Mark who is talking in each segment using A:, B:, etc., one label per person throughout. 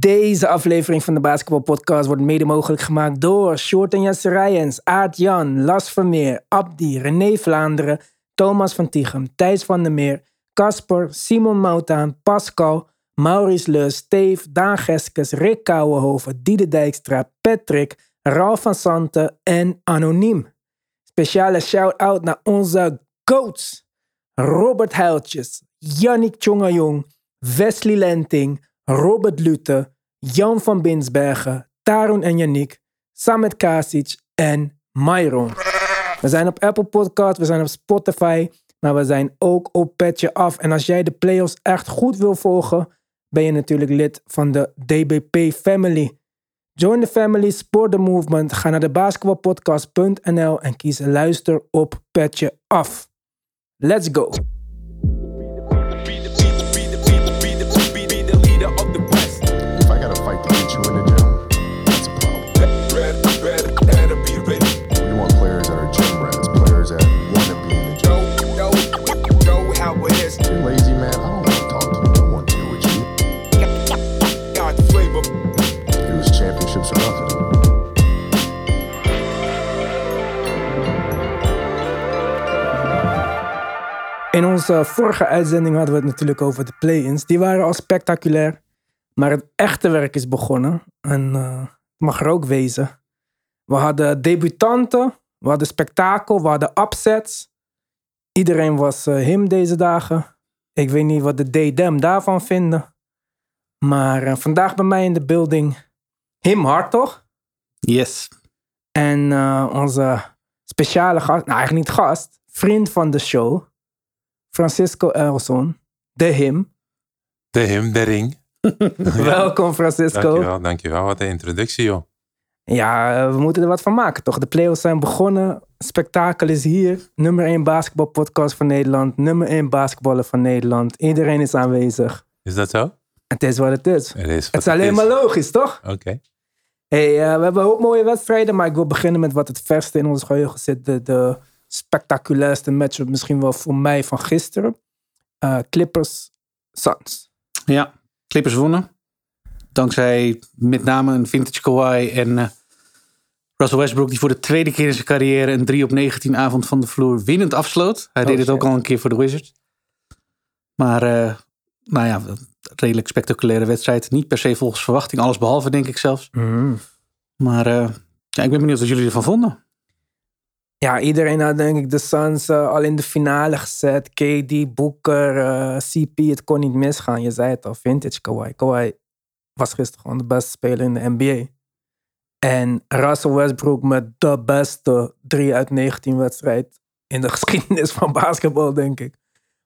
A: Deze aflevering van de Basketball Podcast wordt mede mogelijk gemaakt door Short en Jesse Rijens, Jan, Las Vermeer, Abdi, René Vlaanderen, Thomas van Tichem, Thijs van der Meer, Casper, Simon Moutaan, Pascal, Maurice Leus, Steve, Daan Geskes, Rick Kouwenhoven, Diede Dijkstra, Patrick, Ralf van Santen en Anoniem. Speciale shout-out naar onze GOATs. Robert Huiltjes, Yannick Tjongajong, Wesley Lenting, Robert Lute, Jan van Binsbergen, Tarun en Yannick, Samet Kasic en Myron. We zijn op Apple Podcast, we zijn op Spotify, maar we zijn ook op Petje Af. En als jij de playoffs echt goed wil volgen, ben je natuurlijk lid van de DBP Family. Join the family, support the movement. Ga naar de en kies luister op Petje Af. Let's go.
B: In
A: onze vorige uitzending hadden we het natuurlijk over de play-ins. Die waren al spectaculair. Maar het echte werk is begonnen. En het mag er ook wezen. We hadden debutanten. We hadden spektakel. We hadden upsets. Iedereen was eh, him deze dagen. Ik weet niet wat de D-Dem daarvan vinden. Maar eh, vandaag bij mij in de building. Him Hartog.
C: Yes.
A: En onze speciale gast, nou eigenlijk niet gast, vriend van de show, Francisco Elson, de him.
D: De him, de ring.
A: Welkom Francisco.
D: Dankjewel, dankjewel. Wat een introductie, joh.
A: Ja, we moeten er wat van maken toch? De playoffs zijn begonnen, spektakel is hier. Nummer 1 basketbalpodcast van Nederland, nummer 1 basketballer van Nederland. Iedereen is aanwezig.
D: Is dat zo?
A: Het is wat het is.
D: Het is,
A: Het is alleen
D: is.
A: maar logisch, toch?
D: Oké.
A: Hey, eh, we hebben ook mooie wedstrijden, maar ik wil beginnen met wat het verste in ons geheugen zit. De, de spectaculairste matchup misschien wel voor mij van gisteren. Eh, Clippers Suns.
C: Ja, Clippers wonnen. Dankzij met name een vintage Kawhi en eh, Russell Westbrook... die voor de tweede keer in zijn carrière een 3 op 19 avond van de vloer winnend afsloot. Hij
A: Oh,
C: deed het ook al een keer voor de Wizards. Maar, eh, nou ja, een redelijk spectaculaire wedstrijd. Niet per se volgens verwachting, alles behalve denk ik zelfs. Maar eh, ja, ik ben benieuwd wat jullie ervan vonden.
A: Ja, iedereen had denk ik de Suns eh, al in de finale gezet. KD, Booker, eh, CP, het kon niet misgaan. Je zei het al, vintage Kawhi. Kawhi was gisteren gewoon de beste speler in de NBA. En Russell Westbrook met de beste 3 uit 19 wedstrijd in de geschiedenis van basketbal, denk ik.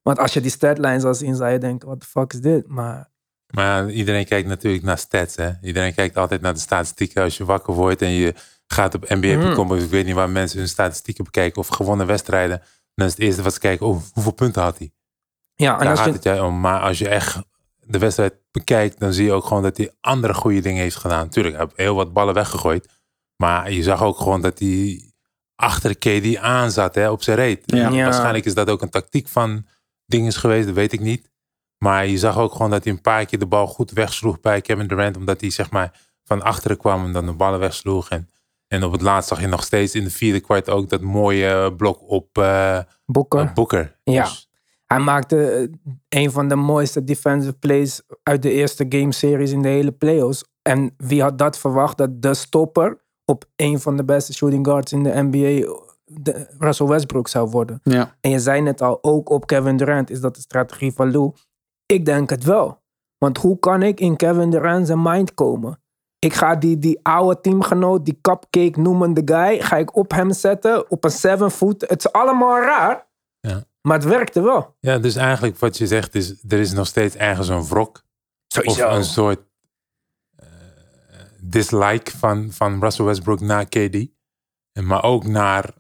A: Want als je die statlines zou zien, zou je denken, what the fuck is dit? Maar
D: Maar iedereen kijkt natuurlijk naar stats, hè. Iedereen kijkt altijd naar de statistieken als je wakker wordt en je gaat op NBA.com. of Ik weet niet waar mensen hun statistieken bekijken of gewonnen wedstrijden. Dan is het eerste wat ze kijken, oh, hoeveel punten had hij?
A: ja, en
D: Daar
A: als
D: gaat
A: je,
D: het jij om. Maar als je echt de wedstrijd bekijkt, dan zie je ook gewoon dat hij andere goede dingen heeft gedaan. Tuurlijk, hij heeft heel wat ballen weggegooid. Maar je zag ook gewoon dat hij achter KD aan zat hè, op zijn reet.
C: Ja.
A: Ja.
D: Waarschijnlijk is dat ook een tactiek van dinges geweest, dat weet ik niet. Maar je zag ook gewoon dat hij een paar keer de bal goed wegsloeg bij Kevin Durant. Omdat hij zeg maar van achteren kwam en dan de ballen wegsloeg. En, en op het laatst zag je nog steeds in de vierde kwart ook dat mooie blok op eh
A: Booker.
D: Booker.
A: Ja.
D: Dus,
A: Hij maakte eh, een van de mooiste defensive plays uit de eerste game series in de hele playoffs. En wie had dat verwacht dat de stopper op een van de beste shooting guards in de NBA de Russell Westbrook zou worden.
C: Ja.
A: En je zei net al, ook op Kevin Durant is dat de strategie van Lou. Ik denk het wel. Want hoe kan ik in Kevin Durant zijn mind komen? Ik ga die, die oude teamgenoot, die cupcake noemende guy, ga ik op hem zetten, op een seven foot. Het is allemaal raar,
D: Ja.
A: maar het werkte wel.
D: ja, dus eigenlijk wat je zegt is, er is nog steeds ergens een wrok. Of een soort eh, dislike van, van Russell Westbrook naar KD. Maar ook naar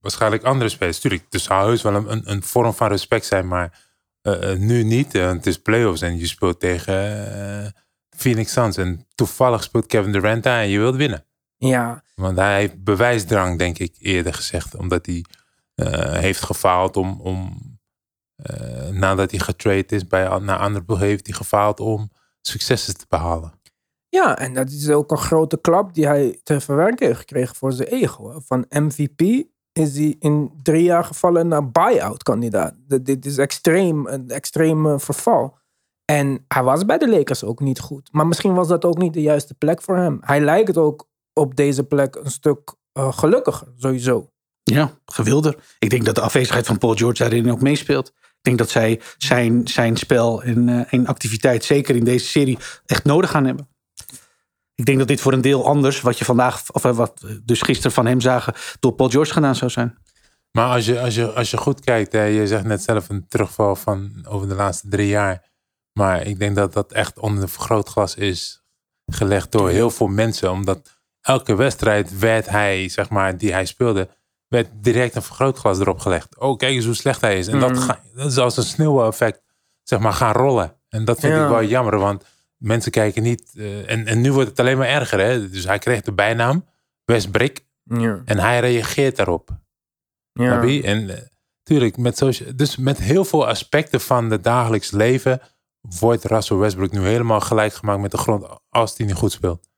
D: waarschijnlijk andere spelers. Tuurlijk, er zou heus wel een, een, een vorm van respect zijn, maar eh, eh, nu niet. het is playoffs en je speelt tegen Phoenix Suns. En toevallig speelt Kevin Durant daar en je wilt winnen.
A: Ja,
D: Want hij heeft bewijsdrang, denk ik, eerder gezegd. Omdat hij eh, heeft gefaald om, om eh, nadat hij getrade is bij, naar andere ploeg, heeft hij gefaald om successen te behalen.
A: Ja, en dat is ook een grote klap die hij te verwerken heeft gekregen voor zijn ego. Van MVP is hij in drie jaar gevallen naar buy-out kandidaat. Dit- is extreem, een extreem verval. En hij was bij de Lakers ook niet goed. Maar misschien was dat ook niet de juiste plek voor hem. Hij lijkt ook op deze plek een stuk eh, gelukkiger, sowieso.
C: Ja, gewilder. Ik denk dat de afwezigheid van Paul George daarin ook meespeelt. Ik denk dat zij zijn, zijn spel en, eh, en activiteit, zeker in deze serie, echt nodig gaan hebben. Ik denk dat dit voor een deel anders, wat je vandaag, of eh, wat dus gisteren van hem zagen, door Paul George gedaan zou zijn.
D: Maar als je, als je, als je goed kijkt, hè, je zegt net zelf een terugval van over de laatste drie jaar. Maar ik denk dat dat echt onder de vergrootglas is gelegd door heel veel mensen. Omdat elke wedstrijd werd hij, zeg maar, die hij speelde, werd direct een vergrootglas erop gelegd. Oh, kijk eens hoe slecht hij is. En dat,
A: Mhm.
D: ga, dat is als een sneeuweffect, zeg maar, gaan rollen. En dat vind
A: Ja.
D: ik wel jammer, want mensen kijken niet. eh, en, en nu wordt het alleen maar erger, hè. Dus hij kreeg de bijnaam Westbrick
A: Ja.
D: en hij reageert daarop.
A: ja.
D: En eh, tuurlijk, met dus met heel veel aspecten van het dagelijks leven wordt Russell Westbrook nu helemaal gelijk gemaakt met de grond als hij niet goed speelt.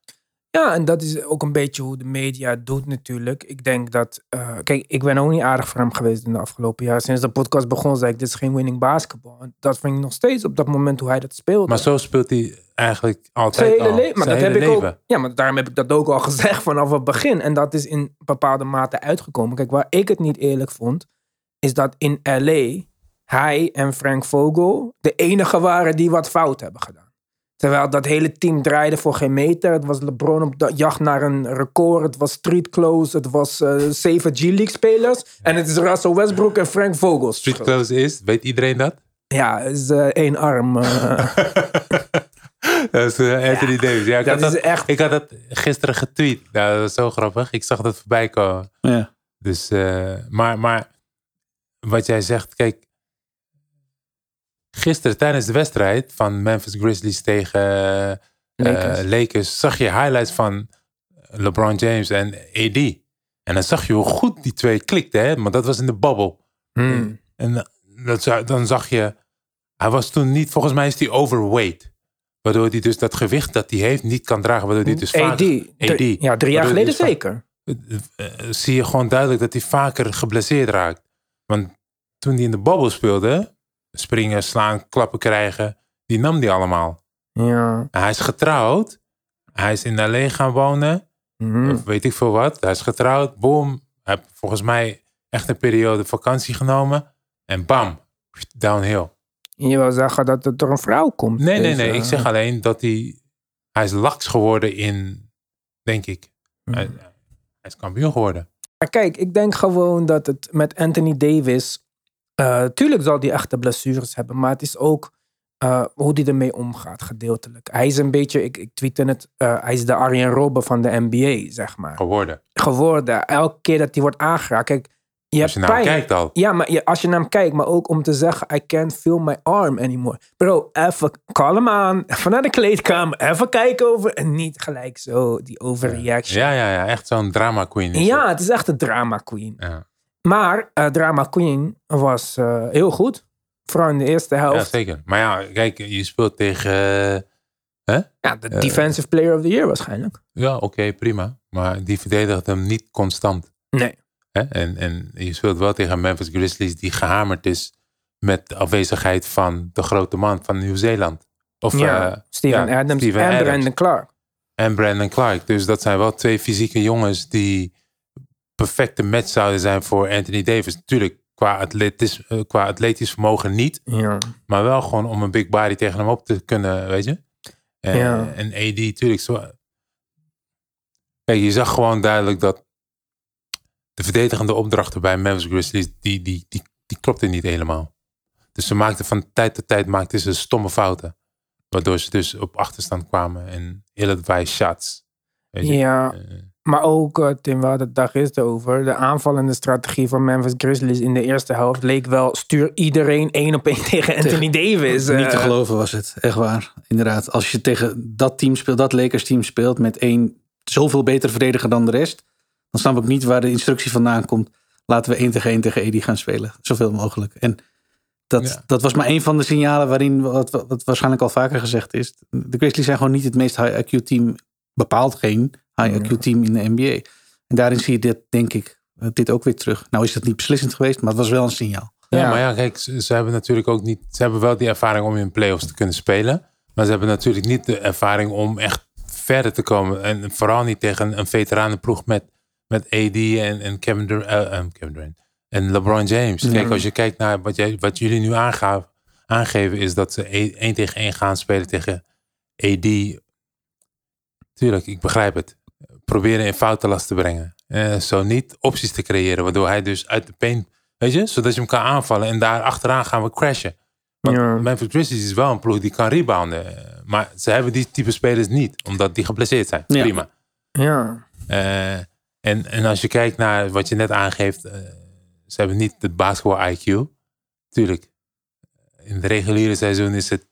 A: Ja, en dat is ook een beetje hoe de media doet natuurlijk. Ik denk dat... eh, kijk, ik ben ook niet aardig voor hem geweest in de afgelopen jaar. Sinds de podcast begon zei ik, dit is geen winning basketbal. En dat vind ik nog steeds op dat moment hoe hij dat speelde.
D: Maar zo speelt hij eigenlijk altijd
A: hele
D: al.
A: Maar
D: Zijn
A: dat heb ik
D: leven.
A: ook. Ja, maar daarom heb ik dat ook al gezegd vanaf het begin. En dat is in bepaalde mate uitgekomen. Kijk, waar ik het niet eerlijk vond, is dat in LA hij en Frank Vogel de enige waren die wat fout hebben gedaan. Terwijl dat hele team draaide voor geen meter. Het was LeBron op de jacht naar een record. Het was street clothes. Het was eh zeven G-League spelers. En het is Russell Westbrook en Frank Vogel.
D: Street close is, weet iedereen dat?
A: Ja, is eh, één arm. eh.
D: dat is eh, Anthony Davis. Ja, ik,
A: dat
D: had
A: is
D: dat,
A: echt-
D: ik had dat gisteren getweet. Nou, dat was zo grappig. Ik zag dat voorbij komen.
C: Ja.
D: Dus, eh, maar, maar wat jij zegt, kijk. Gisteren tijdens de wedstrijd van Memphis Grizzlies tegen eh,
A: Lakers.
D: Lakers zag je highlights van LeBron James en AD. En dan zag je hoe goed die twee klikten, hè? maar dat was in de bubble.
A: Hmm.
D: En dat, dan zag je, hij was toen niet, volgens mij is hij overweight. Waardoor hij dus dat gewicht dat hij heeft niet kan dragen. Waardoor hij dus vaak...
A: AD. Drie-
D: AD.
A: Ja, drie jaar geleden
D: dus
A: zeker.
D: eh, eh, zie je gewoon duidelijk dat hij vaker geblesseerd raakt. Want toen hij in de babbel speelde, springen, slaan, klappen krijgen, die nam hij allemaal.
A: Ja.
D: En hij is getrouwd, hij is in LA gaan wonen,
A: Mhm.
D: of weet ik veel wat. Hij is getrouwd, boom. Hij heeft volgens mij echt een periode vakantie genomen en bam, downhill.
A: Je wil zeggen dat het door een vrouw komt.
D: Nee, nee,
A: deze-
D: nee. Ik zeg alleen dat hij, hij is laks geworden in, denk ik. Hij, hij is kampioen geworden.
A: Maar kijk, ik denk gewoon dat het met Anthony Davis... eh, tuurlijk zal hij echte blessures hebben, maar het is ook eh, hoe hij ermee omgaat, gedeeltelijk. Hij is een beetje, ik, ik tweette het, eh, hij is de Arjen Robben van de NBA, zeg maar.
D: Geworden.
A: Geworden. Elke keer dat hij wordt aangeraakt. Kijk, je
D: Als je naar hem kijkt al.
A: Ja, maar je, als je naar hem kijkt, maar ook om te zeggen, I can't feel my arm anymore. Bro, even call hem aan, even naar de kleedkamer, even kijken over en niet gelijk zo die overreaction.
D: Ja, ja, ja. Echt zo'n drama queen. is
A: Ja,
D: het.
A: het is echt een drama queen.
D: Ja.
A: Maar eh, drama queen was eh, heel goed. Vooral in de eerste
D: ja,
A: helft.
D: zeker. Maar ja, kijk, je speelt tegen... eh, hè?
A: Ja, de defensive player of the year waarschijnlijk.
D: Ja, oké, prima. Maar die verdedigt hem niet constant.
A: Nee.
D: Hè? En, en je speelt wel tegen Memphis Grizzlies die gehamerd is met de afwezigheid van de grote man van
A: Ja,
D: Nieuw-Zeeland. Of
A: Steven
D: ja,
A: Adams
D: Steven
A: en
D: Adams.
A: Brandon Clark.
D: en Brandon Clark. Dus dat zijn wel twee fysieke jongens die perfecte match zouden zijn voor Anthony Davis. Natuurlijk, qua, atletisch, eh, qua atletisch vermogen niet.
A: Ja.
D: Maar wel gewoon om een big body tegen hem op te kunnen, weet je. En,
A: Ja.
D: en AD, tuurlijk. Zo, Kijk, je zag gewoon duidelijk dat de verdedigende opdrachten bij Memphis Grizzlies, die, die, die, die klopte niet helemaal. Dus ze maakten van tijd tot tijd maakten ze stomme fouten. Waardoor ze dus op achterstand kwamen en ill-advised shots. Weet je?
A: Ja,
D: Eh,
A: maar ook, eh, Tim, we hadden het daar gisteren over. De aanvallende strategie van Memphis Grizzlies in de eerste helft leek wel... stuur iedereen één op één tegen Anthony Davis.
C: Niet te
A: eh.
C: geloven was het, echt waar. Inderdaad, als je tegen dat team speelt, dat Lakers team speelt met één zoveel beter verdediger dan de rest, dan snap ik niet waar de instructie vandaan komt. Laten we één tegen één tegen Edi gaan spelen, zoveel mogelijk. En dat,
D: Ja.
C: dat was maar een van de signalen waarin, wat, wat waarschijnlijk al vaker gezegd is. De Grizzlies zijn gewoon niet het meest high IQ team, bepaald geen high IQ team in de NBA. En daarin zie je dit, denk ik, eh, dit ook weer terug. Nou is dat niet beslissend geweest, maar het was wel een signaal.
D: Ja,
A: Ja.
D: maar ja, kijk, ze, ze hebben natuurlijk ook niet. Ze hebben wel die ervaring om in playoffs te kunnen spelen. Maar ze hebben natuurlijk niet de ervaring om echt verder te komen. En vooral niet tegen een veteranenploeg met, met AD en, en Kevin, Dur eh, eh, Kevin Durant. En LeBron James. Kijk, als je kijkt naar wat, jij, wat jullie nu aangaven, aangeven, is dat ze één één tegen één gaan spelen tegen AD. Tuurlijk, ik begrijp het. Proberen in foutenlast te brengen. Eh, zo niet opties te creëren, waardoor hij dus uit de paint, weet je, zodat je hem kan aanvallen. En daar achteraan gaan we crashen. Want
A: Ja.
D: Memphis Grizzlies is wel een ploeg die kan rebounden. eh, Maar ze hebben die type spelers niet, omdat die geblesseerd zijn.
C: Ja.
D: Prima.
A: Ja.
D: Eh, en, en als je kijkt naar wat je net aangeeft, ze hebben niet het basketbal IQ. Tuurlijk, in het reguliere seizoen is het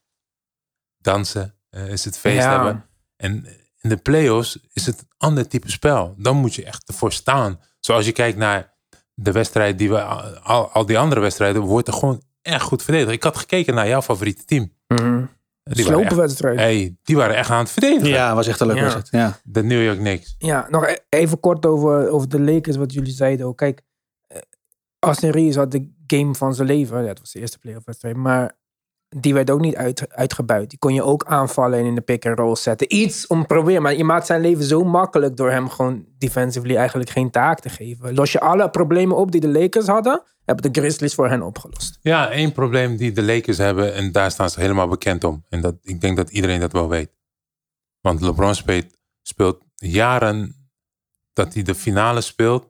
D: dansen, is het feest
A: Ja.
D: hebben. En in de playoffs is het ander type spel. Dan moet je echt ervoor staan. Zoals je kijkt naar de wedstrijd die we, al, al die andere wedstrijden, wordt er gewoon echt goed verdedigd. Ik had gekeken naar jouw favoriete team.
A: Mhm.
D: Die waren, echt,
A: Slopenwedstrijd.
D: hey, die waren echt aan het verdedigen.
C: Ja, was echt een leuke
A: Ja.
C: wedstrijd. Ja.
D: De New York Knicks.
A: Ja, nog e- even kort over, over de Lakers, wat jullie zeiden ook. Kijk, eh, Austin Reeves had de game van zijn leven. Ja, het was de eerste playoff wedstrijd. Maar die werd ook niet uit, uitgebuit. Die kon je ook aanvallen en in de pick-and-roll zetten. Iets om te proberen. Maar je maakt zijn leven zo makkelijk door hem gewoon defensively eigenlijk geen taak te geven. Los je alle problemen op die de Lakers hadden, hebben de Grizzlies voor hen opgelost.
D: Ja, één probleem die de Lakers hebben, en daar staan ze helemaal bekend om. En dat, ik denk dat iedereen dat wel weet. Want LeBron speelt, speelt jaren dat hij de finale speelt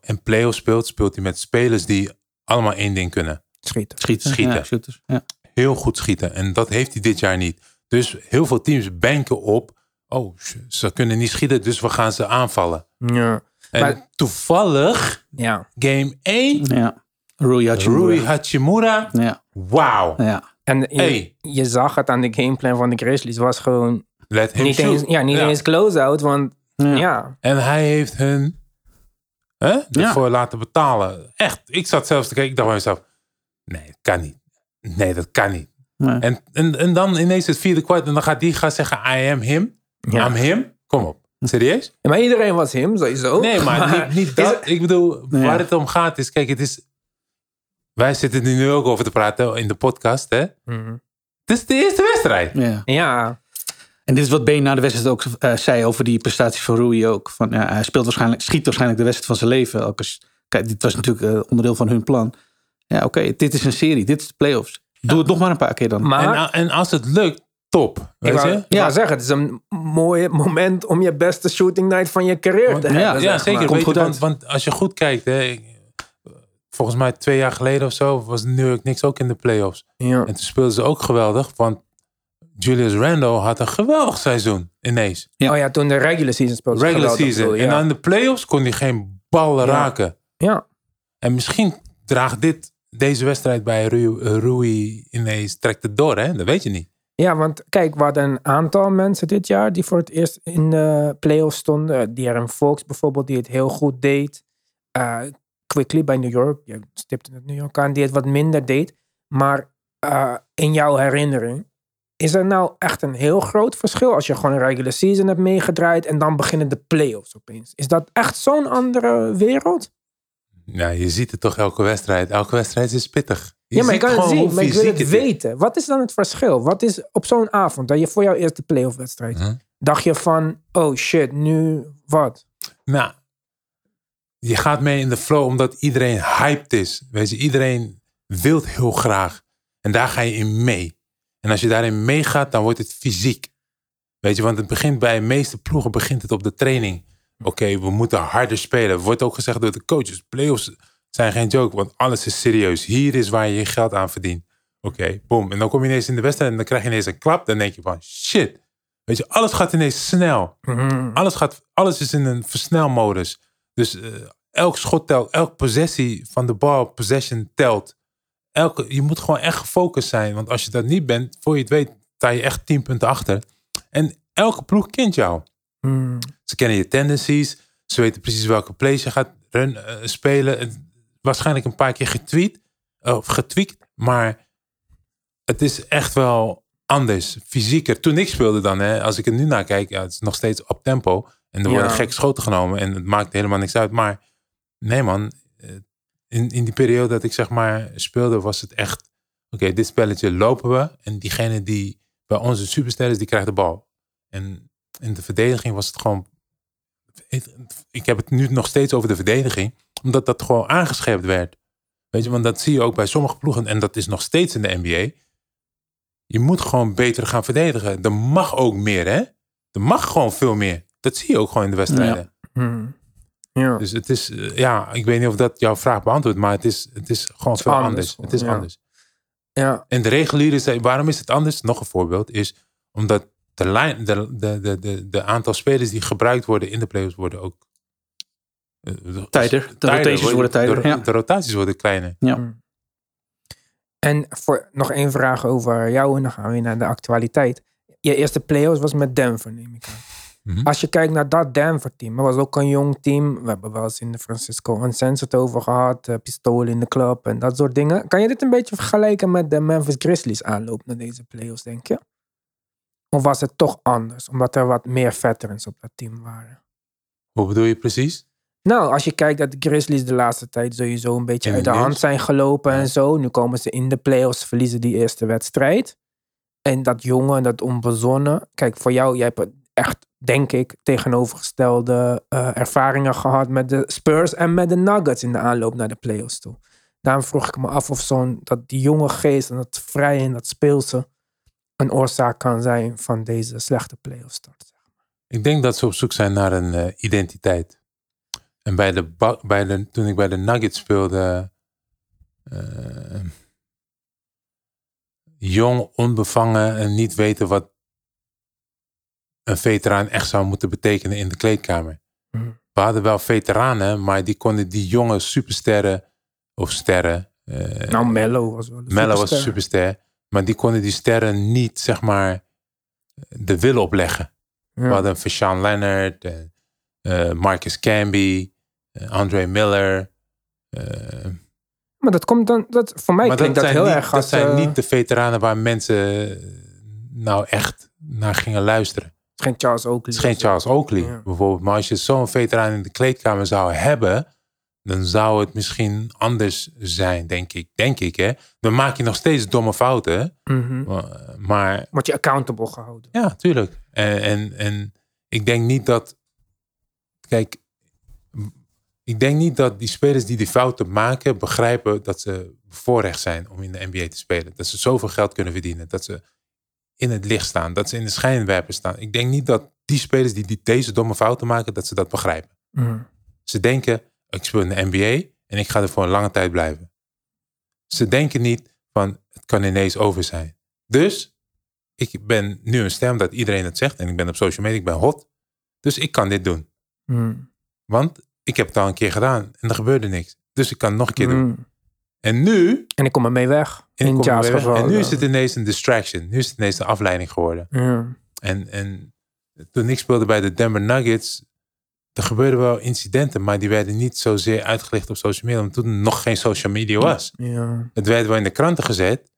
D: en playoffs speelt, speelt hij met spelers die allemaal één ding kunnen.
A: Schieten.
C: Schieten.
D: Schieten.
C: Ja, shooters. Ja.
D: Heel goed schieten. En dat heeft hij dit jaar niet. Dus heel veel teams banken op, oh, ze kunnen niet schieten, dus we gaan ze aanvallen.
A: Ja.
D: En
A: Maar-
D: toevallig,
A: ja.
D: game 1,
C: ja. Rui Hachimura.
D: Rui Hachimura,
C: Ja.
D: wauw.
C: Ja.
A: En je,
D: Hey.
A: je zag het aan de gameplan van de Grizzlies. was gewoon
D: Let him
A: niet
D: shoot.
A: eens, ja, niet
D: Ja.
A: eens close-out. Want
C: Ja.
A: ja,
D: En hij heeft hun hè,
C: Ja.
D: ervoor laten betalen. Echt, ik zat zelfs te kijken. Ik dacht bij mezelf, nee, dat kan niet. Nee, dat kan niet.
C: Nee.
D: En, en, en dan ineens het vierde kwart. En dan gaat die gaan zeggen, I am him.
A: Ja.
D: I'm him. Kom op. Serieus?
A: Ja, maar iedereen was hem, sowieso.
D: Nee, maar niet, niet dat. Ik bedoel,
C: Ja.
D: waar het om gaat is, kijk, het is... Wij zitten er nu ook over te praten in de podcast, hè.
A: Mhm.
D: Het is de eerste wedstrijd.
C: Ja.
A: Ja,
C: En dit is wat Been na de wedstrijd ook eh, zei over die prestatie van Rui ook. Van, ja, hij speelt waarschijnlijk, schiet waarschijnlijk de wedstrijd van zijn leven. Kijk, dit was natuurlijk eh, onderdeel van hun plan. Ja, oké, dit is een serie, dit is de playoffs. Doe het nog maar een paar keer dan.
A: maar
D: En, en als het lukt, top.
A: ik
D: Weet
A: wou,
D: je?
A: ik wou zeggen, het is een mooi moment om je beste shooting night van je carrière te
C: Ja,
A: hebben.
D: Ja,
A: zeg
D: zeker. Weet je, want, want als je goed kijkt, hè, volgens mij twee jaar geleden of zo was New York Knicks ook in de playoffs.
A: Ja.
D: En toen speelden ze ook geweldig, want Julius Randle had een geweldig seizoen ineens.
C: Ja.
A: Oh ja, toen de regular season speelde.
D: Regular season.
A: bedoel,
D: En
A: ja.
D: in de playoffs kon hij geen ballen
A: Ja.
D: raken.
A: Ja,
D: En misschien draagt dit, deze wedstrijd bij Rui, Rui ineens, trekt het door, hè? Dat weet je niet.
A: Ja, want kijk, we hadden een aantal mensen dit jaar die voor het eerst in de playoffs stonden. Darren Fox bijvoorbeeld, die het heel goed deed. Eh, Quickly bij New York, je stipte het New York aan, die het wat minder deed. Maar eh, in jouw herinnering, is er nou echt een heel groot verschil als je gewoon een regular season hebt meegedraaid en dan beginnen de playoffs opeens? Is dat echt zo'n andere wereld?
D: Ja, je ziet het toch elke wedstrijd. Elke wedstrijd is pittig. Je
A: ja, maar ik kan het zien, maar ik wil het
D: is.
A: weten. Wat is dan het verschil? Wat is op zo'n avond, dat je voor jouw eerste playoff wedstrijd, dacht je van, oh shit, nu wat?
D: Nou, je gaat mee in de flow omdat iedereen hyped is. Weet je, iedereen wil heel graag. En daar ga je in mee. En als je daarin meegaat, dan wordt het fysiek. Weet je, want het begint bij de meeste ploegen begint het op de training. Oké, we moeten harder spelen. Wordt ook gezegd door de coaches. Playoffs zijn geen joke, want alles is serieus. Hier is waar je je geld aan verdient. Oké, boom. En dan kom je ineens in de wedstrijd en dan krijg je ineens een klap. Dan denk je van, shit. Weet je, alles gaat ineens snel. Alles, gaat, alles is in een versnelmodus. Dus eh, elk schot telt, elke possessie van de bal, possession telt. Elke, je moet gewoon echt gefocust zijn. Want als je dat niet bent, voor je het weet, sta je echt 10 punten achter. En elke ploeg kent jou.
A: Hmm.
D: Ze kennen je tendencies. Ze weten precies welke plays je gaat run, eh, spelen. En waarschijnlijk een paar keer getweet. of getweakt. Maar het is echt wel anders, fysieker. Toen ik speelde dan, hè, als ik er nu naar kijk, ja, het is nog steeds op tempo. En er worden
A: Ja.
D: gek schoten genomen en het maakt helemaal niks uit. Maar nee man, eh, in, in die periode dat ik zeg maar speelde, was het echt... Oké, dit spelletje lopen we. En diegene die bij onze superster is, die krijgt de bal. En in de verdediging was het gewoon... Ik heb het nu nog steeds over de verdediging. Omdat dat gewoon aangescherpt werd. Weet je, want dat zie je ook bij sommige ploegen. En dat is nog steeds in de NBA. Je moet gewoon beter gaan verdedigen. Er mag ook meer, hè? Er mag gewoon veel meer. Dat zie je ook gewoon in de wedstrijden.
A: Hmm. Ja.
D: Dus het is, eh, ja, ik weet niet of dat jouw vraag beantwoordt, maar het is, het is gewoon veel
A: anders
D: Het is
A: ja.
D: anders.
A: ja.
D: En de reguliere, waarom is het anders? Nog een voorbeeld is omdat de, lijn, de, de, de, de, de aantal spelers die gebruikt worden in de playoffs worden ook eh, de-
C: Tijder. De rotaties worden tijder,
D: De,
C: ja.
D: de rotaties worden kleiner.
A: En voor, nog één vraag over jou en dan gaan we weer naar de actualiteit. Je eerste playoffs was met Denver, neem ik aan.
D: Mhm.
A: Als je kijkt naar dat Denver-team, dat was ook een jong team. We hebben wel eens in de Francisco Uncensored over gehad. eh, pistolen in de club en dat soort dingen. Kan je dit een beetje vergelijken met de Memphis Grizzlies aanloop naar deze playoffs, denk je? Of was het toch anders, omdat er wat meer veterans op dat team waren?
D: Hoe bedoel je precies?
A: Nou, als je kijkt dat de Grizzlies de laatste tijd sowieso een beetje uit de hand zijn gelopen en zo. Nu komen ze in de playoffs, verliezen die eerste wedstrijd. En dat jonge, dat onbezonnen. Kijk, voor jou, jij hebt echt, denk ik, tegenovergestelde eh, ervaringen gehad met de Spurs en met de Nuggets in de aanloop naar de playoffs toe. Daarom vroeg ik me af of zo'n, dat die jonge geest en dat vrije en dat speelse een oorzaak kan zijn van deze slechte playoff start.
D: Ik denk dat ze op zoek zijn naar een eh, identiteit. En bij de, bij de, toen ik bij de Nuggets speelde, eh, jong, onbevangen en niet weten wat een veteraan echt zou moeten betekenen in de kleedkamer.
A: Mhm.
D: We hadden wel veteranen, maar die konden die jonge supersterren of sterren. eh,
A: Nou, Mello was wel een
D: Melo was een
A: superster.
D: Maar die konden die sterren niet, zeg maar, de wil opleggen.
A: Ja.
D: We hadden Fashawn Leonard, eh, Marcus Camby, eh, Andre Miller. eh,
A: Maar dat komt dan, dat, voor mij klinkt dat,
D: zijn
A: heel
D: niet,
A: erg
D: dat
A: als...
D: zijn niet de veteranen waar mensen nou echt naar gingen luisteren.
A: Het is geen Charles Oakley.
D: Het is geen Charles Oakley
A: Ja.
D: bijvoorbeeld. Maar als je zo'n veteraan in de kleedkamer zou hebben, dan zou het misschien anders zijn, denk ik. Denk ik, hè. Dan maak je nog steeds domme fouten.
A: Mhm.
D: Maar- Maar
A: Word je accountable gehouden.
D: Ja, tuurlijk. En, en, en ik denk niet dat. Kijk, ik denk niet dat die spelers die die fouten maken begrijpen dat ze bevoorrecht zijn om in de NBA te spelen. Dat ze zoveel geld kunnen verdienen. Dat ze in het licht staan. Dat ze in de schijnwerper staan. Ik denk niet dat die spelers die, die deze domme fouten maken, dat ze dat begrijpen.
A: Mhm.
D: Ze denken, ik speel in de NBA en ik ga er voor een lange tijd blijven. Ze denken niet van, het kan ineens over zijn. Dus, ik ben nu een stem dat iedereen het zegt en ik ben op social media, ik ben hot. Dus ik kan dit doen.
A: Mhm.
D: Want ik heb het al een keer gedaan en er gebeurde niks. Dus ik kan het nog een keer doen.
A: Mhm.
D: En nu,
A: En ik kom ermee weg.
D: en,
A: in
D: er weg.
A: geval.
D: en nu is het ineens een distraction. Nu is het ineens een afleiding geworden. En, en toen ik speelde bij de Denver Nuggets, er gebeurden wel incidenten, maar die werden niet zozeer uitgelicht op social media, omdat toen er nog geen social media was.
A: Ja.
D: Het werd wel in de kranten gezet,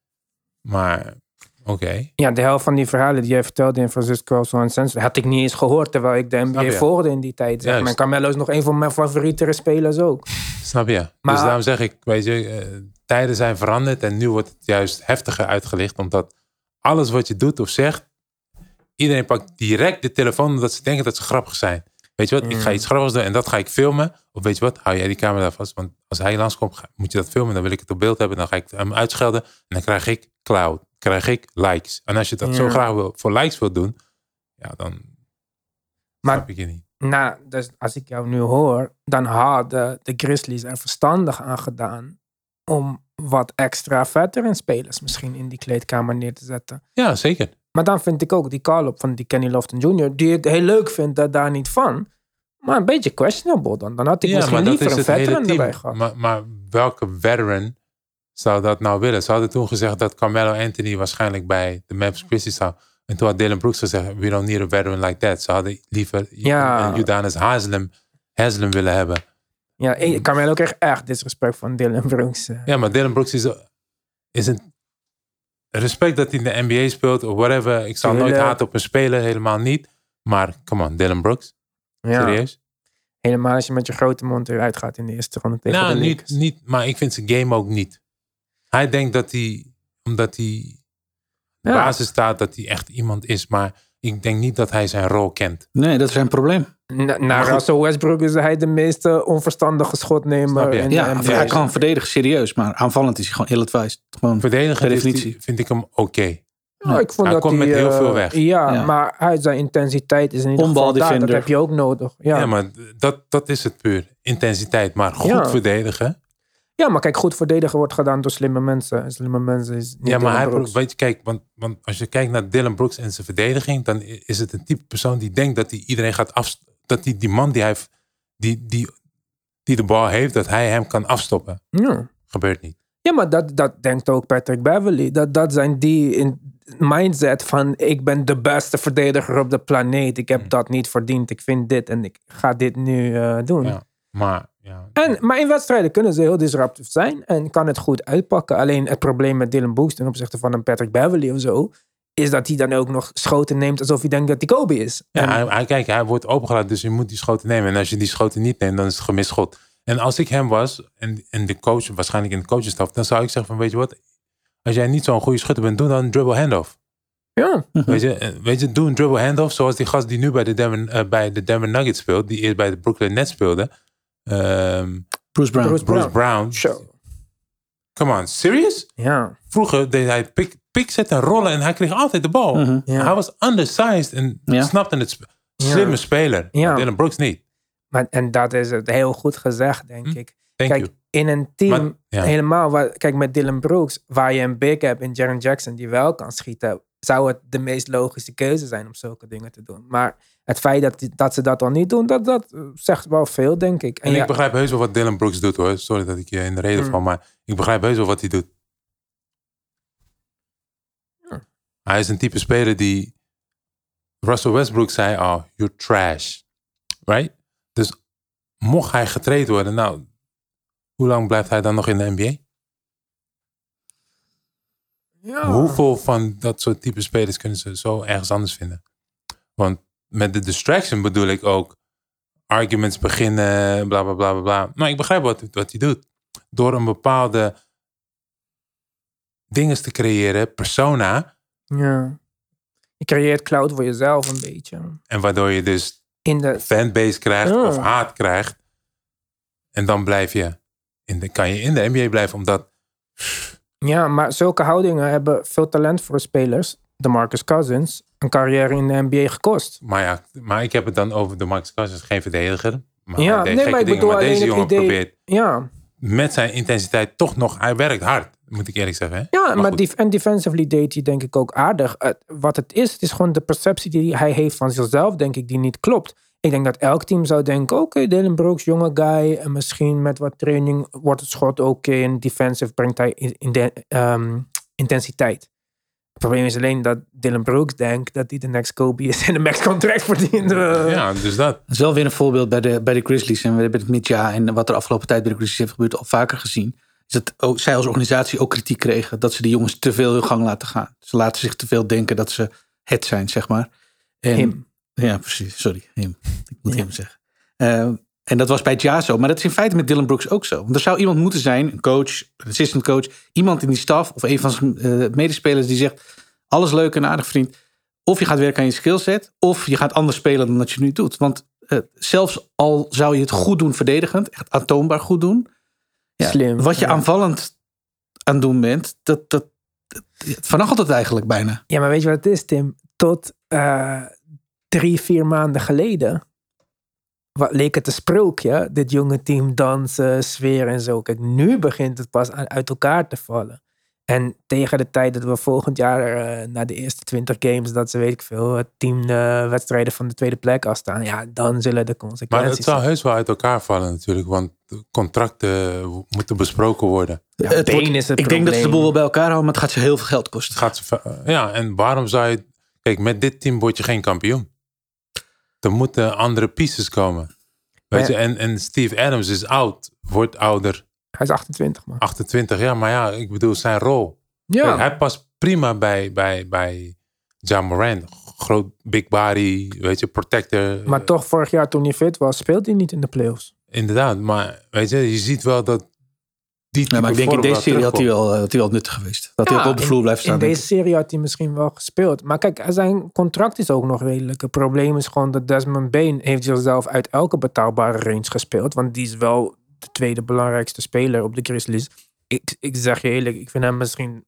D: maar oké.
A: ja, de helft van die verhalen die jij vertelde in Francisco Uncensored had ik niet eens gehoord terwijl ik de NBA
D: je?
A: volgde in die tijd. Zeg. Maar. Carmelo is nog een van mijn favoriete spelers ook.
D: Snap je?
A: Maar-
D: dus daarom zeg ik, weet je, eh, tijden zijn veranderd en nu wordt het juist heftiger uitgelicht, omdat alles wat je doet of zegt, iedereen pakt direct de telefoon omdat ze denken dat ze grappig zijn. Weet je wat, ik ga
A: Mm.
D: iets grappigs doen en dat ga ik filmen. Of weet je wat, hou jij die camera vast. Want als hij langskomt, moet je dat filmen. Dan wil ik het op beeld hebben. Dan ga ik hem uitschelden. En dan krijg ik cloud. krijg ik likes. En als je dat zo graag wil, voor likes wil doen, ja, dan
A: Maar
D: snap ik je niet.
A: nou, dus als ik jou nu hoor, dan hadden de Grizzlies er verstandig aan gedaan om wat extra veteran spelers misschien in die kleedkamer neer te zetten.
D: Ja, zeker.
A: Maar dan vind ik ook die call-up van die Kenny Lofton Jr., die het heel leuk vindt, dat daar niet van. Maar een beetje questionable dan. Dan had ik misschien liever een veteran erbij gehad.
D: Maar, maar welke veteran zou dat nou willen? Ze hadden toen gezegd dat Carmelo Anthony waarschijnlijk bij de Memphis Grizzlies zou. En toen had Dylan Brooks gezegd, we don't need a veteran like that. Ze hadden liever
A: Ja.
D: een Udonis Haslem, Haslem willen hebben.
A: Ja, Carmelo kreeg echt disrespect van Dylan Brooks. eh.
D: Ja, maar Dylan Brooks is, is een respect dat hij in de NBA speelt of whatever. Ik zal nooit haten op een speler, helemaal niet. Maar come on, Dylan Brooks,
A: Ja,
D: serieus?
A: helemaal als je met je grote mond eruit gaat in de eerste ronde tegen
D: Nou,
A: de
D: niet, niet, maar ik vind zijn game ook niet. Hij denkt dat hij, omdat hij
A: Ja.
D: basis staat, dat hij echt iemand is. Maar ik denk niet dat hij zijn rol kent.
C: Nee, dat is zijn probleem.
A: Na, na
D: goed.
A: Russell Westbrook is hij de meest eh, onverstandige schotnemer. De
C: Ja,
A: NBA.
C: hij kan verdedigen, serieus. Maar aanvallend is hij gewoon ill-advised. Gewoon
D: Verdedigen die-
C: definitie.
D: vind ik hem oké.
A: Ja, ik vond
D: Hij
A: dat
D: komt met heel
A: eh,
D: veel weg.
A: Ja,
C: Ja.
A: maar hij, zijn intensiteit is in ieder geval daar. Dat heb je ook nodig. Ja,
D: Ja, maar dat, dat is het puur. Intensiteit, maar goed
A: Ja.
D: verdedigen.
A: ja, maar kijk, goed verdedigen wordt gedaan door slimme mensen. En slimme mensen is niet
D: Ja, maar
A: Dylan
D: hij, weet je, kijk, want, want als je kijkt naar Dylan Brooks en zijn verdediging, dan is het een type persoon die denkt dat hij iedereen gaat af, dat hij die man die hij, die, die, die de bal heeft, dat hij hem kan afstoppen.
A: Ja.
D: Gebeurt niet.
A: Ja, maar dat, dat denkt ook Patrick Beverly. Dat, dat zijn die in mindset van ik ben de beste verdediger op de planeet. Ik heb
D: Hmm.
A: dat niet verdiend. Ik vind dit en ik ga dit nu eh, doen.
D: Ja. Maar ja,
A: En, maar in wedstrijden kunnen ze heel disruptief zijn en kan het goed uitpakken. Alleen het probleem met Dylan Brooks ten opzichte van een Patrick Beverly of zo, is dat hij dan ook nog schoten neemt alsof hij denkt dat hij Kobe is.
D: ja
A: En-
D: hij, hij, kijk, hij wordt opengelaten, dus je moet die schoten nemen. En als je die schoten niet neemt, dan is het gemist schot. En als ik hem was, en, en de coach, waarschijnlijk in de coachstaf, dan zou ik zeggen van, weet je wat, als jij niet zo'n goede schutter bent, doe dan een dribble handoff.
A: ja.
D: Weet je, eh, weet je, doe een dribble handoff zoals die gast die nu bij de Denver, eh, bij de Denver Nuggets speelt, die eerst bij de Brooklyn Nets speelde. Ehm,
C: Bruce Brown.
A: Bruce
D: Bruce
A: Brown.
D: Brown.
A: Zo.
D: Come on, serious?
A: Ja.
D: Vroeger deed hij pick, pick zetten en rollen en hij kreeg altijd de bal.
C: Mhm.
A: Ja.
D: Hij was undersized en
C: Ja.
D: snapte het. sp- Slimme
A: Ja.
D: speler. Dylan Brooks niet.
A: Maar, en dat is het heel goed gezegd, denk
D: Hm.
A: ik.
D: Thank
A: Kijk,
D: you.
A: in een team,
D: Maar- ja.
A: helemaal, waar, kijk met Dylan Brooks, waar je een big hebt in Jaren Jackson die wel kan schieten, zou het de meest logische keuze zijn om zulke dingen te doen. Maar het feit dat, die- dat ze dat al niet doen, dat, dat eh, zegt wel veel, denk ik. En
D: En
A: ja,
D: ik begrijp heus wel wat Dylan Brooks doet hoor. Sorry dat ik je in de reden
A: Mm.
D: val, maar ik begrijp heus wel wat hij doet.
A: Ja.
D: Hij is een type speler die Russell Westbrook zei, oh, you're trash. Right? Dus mocht hij getraind worden, nou, hoe lang blijft hij dan nog in de NBA?
A: ja.
D: Hoeveel van dat soort type spelers kunnen ze zo ergens anders vinden? Want met de distraction bedoel ik ook arguments beginnen, bla bla bla bla. bla. Maar ik begrijp wat, wat hij doet. Door een bepaalde dingen te creëren, persona,
A: ja. Je creëert cloud voor jezelf een beetje.
D: en waardoor je dus
A: In de,
D: fanbase krijgt
A: Ja.
D: of haat krijgt. En dan blijf je in de, kan je in de NBA blijven, omdat
A: ja, maar zulke houdingen hebben veel talent voor spelers. De Marcus Cousins, een carrière in de NBA gekost.
D: Maar ja, maar ik heb het dan over de Max Cousins, geen verdediger. Maar
A: Ja, nee, maar ik
D: dingen.
A: bedoel
D: maar
A: alleen
D: deze jongen
A: idee-
D: probeert
A: Ja,
D: met zijn intensiteit toch nog, hij werkt hard, moet ik eerlijk zeggen. Hè?
A: Ja, maar, def- en defensively deed hij denk ik ook aardig. Het- wat het is, het is gewoon de perceptie die hij heeft van zichzelf, denk ik, die niet klopt. Ik denk dat elk team zou denken, oké, Dylan Brooks, jonge guy. En misschien met wat training wordt het schot oké. en defensive brengt hij in, de, ehm, intensiteit. Het probleem is alleen dat Dylan Brooks denkt dat hij de next Kobe is en de max contract verdient. Eh,
D: Ja, dus dat.
C: Dat is wel weer een voorbeeld bij de, bij de Grizzlies. En we hebben het met ja en wat er afgelopen tijd bij de Grizzlies heeft gebeurd al vaker gezien. Is dat ook, zij als organisatie ook kritiek kregen. Dat ze de jongens te veel hun gang laten gaan. Ze laten zich te veel denken dat ze het zijn, zeg maar. En,
A: Him.
C: Ja, precies. Sorry, hem. Ik moet
A: Ja.
C: hem zeggen. Eh, en dat was bij Ja zo. Maar dat is in feite met Dylan Brooks ook zo. Want er zou iemand moeten zijn, een coach, een assistant coach, iemand in die staf of een van zijn eh, medespelers die zegt: Alles leuk en aardig, vriend. Of je gaat werken aan je skillset, of je gaat anders spelen dan dat je nu doet. Want eh, zelfs al zou je het goed doen verdedigend, echt aantoonbaar goed doen, ja,
A: Slim,
C: wat je
A: ja.
C: aanvallend aan het doen bent, dat, dat, dat het eigenlijk bijna.
A: Ja, maar weet je wat het is, Tim? Tot eh, drie, vier maanden geleden wat leek het een sprookje. Dit jonge team dansen, sfeer en zo. Kijk, nu begint het pas aan- uit elkaar te vallen. En tegen de tijd dat we volgend jaar eh, na de eerste 20 games, dat ze weet ik veel, het team eh, wedstrijden van de tweede plek afstaan, ja, dan zullen de
D: Maar
A: consequenties
D: het zou heus wel uit elkaar vallen natuurlijk, want contracten moeten besproken worden.
A: Ja,
C: Het
A: been
C: wordt-
A: is het
C: ik denk dat ze de boel wel bij elkaar houden, maar het gaat ze heel veel geld kosten.
D: Het gaat ze ja, en waarom zou je... Kijk, met dit team word je geen kampioen. Er moeten andere pieces komen. Weet
A: Ja.
D: je, en, en Steve Adams is oud, wordt ouder,
A: Hij is 28, man.
D: 28 jaar. Maar ja, ik bedoel, zijn rol.
A: Ja,
D: Kijk, hij past prima bij, bij, bij John Moran. Groot, big body, weet je, protector.
A: maar toch, vorig jaar toen hij fit was, speelde hij niet in de playoffs.
D: Inderdaad, maar weet je, je ziet wel dat die
C: Ja, maar ik denk in deze serie had hij, wel, eh, had hij wel nuttig geweest. Dat hij
A: Ja,
C: ook op de vloer blijft staan.
A: In deze serie had hij misschien wel gespeeld. Maar kijk, zijn contract is ook nog redelijk. Het probleem is gewoon dat Desmond Bain heeft zichzelf uit elke betaalbare range gespeeld. Want die is wel de tweede belangrijkste speler op de Grizzlies. Ik, ik zeg je eerlijk, ik vind hem misschien...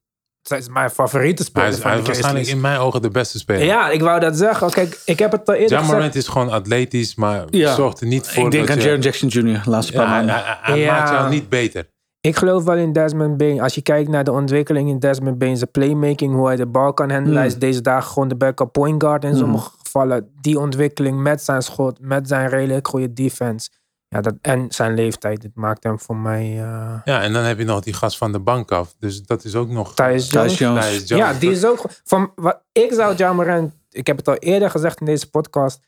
A: Hij is mijn favoriete
D: Hij
A: speler
D: is,
A: van
D: hij
A: de
D: is waarschijnlijk
A: Grizzlies.
D: in mijn ogen de beste speler.
A: Ja, ik wou dat zeggen. Kijk, ik heb het al eerder gezegd.
D: Is gewoon atletisch, maar
C: Ja.
D: zorgt er niet voor
C: ik denk
D: dat
C: aan
D: je-
C: Jackson Jr. laatste paar
D: Ja,
C: maanden.
D: hij- hij
A: Ja.
D: maakt jou niet beter.
A: Ik geloof wel in Desmond Bain. Als je kijkt naar de ontwikkeling in Desmond Bain, zijn playmaking, hoe hij de bal kan handelen.
C: Hmm.
A: Hij is deze dagen gewoon de backup point guard in sommige gevallen. Die ontwikkeling met zijn schot, met zijn redelijk goede defense. Ja, dat, en zijn leeftijd, dit maakt hem voor mij... eh
D: Ja, en dan heb je nog die gast van de bank af. Dus dat is ook nog...
A: Tyus Jones.
C: Jones.
D: Jones.
A: Ja, die is ook... Van, wat, ik zou John Morant... Ik heb het al eerder gezegd in deze podcast.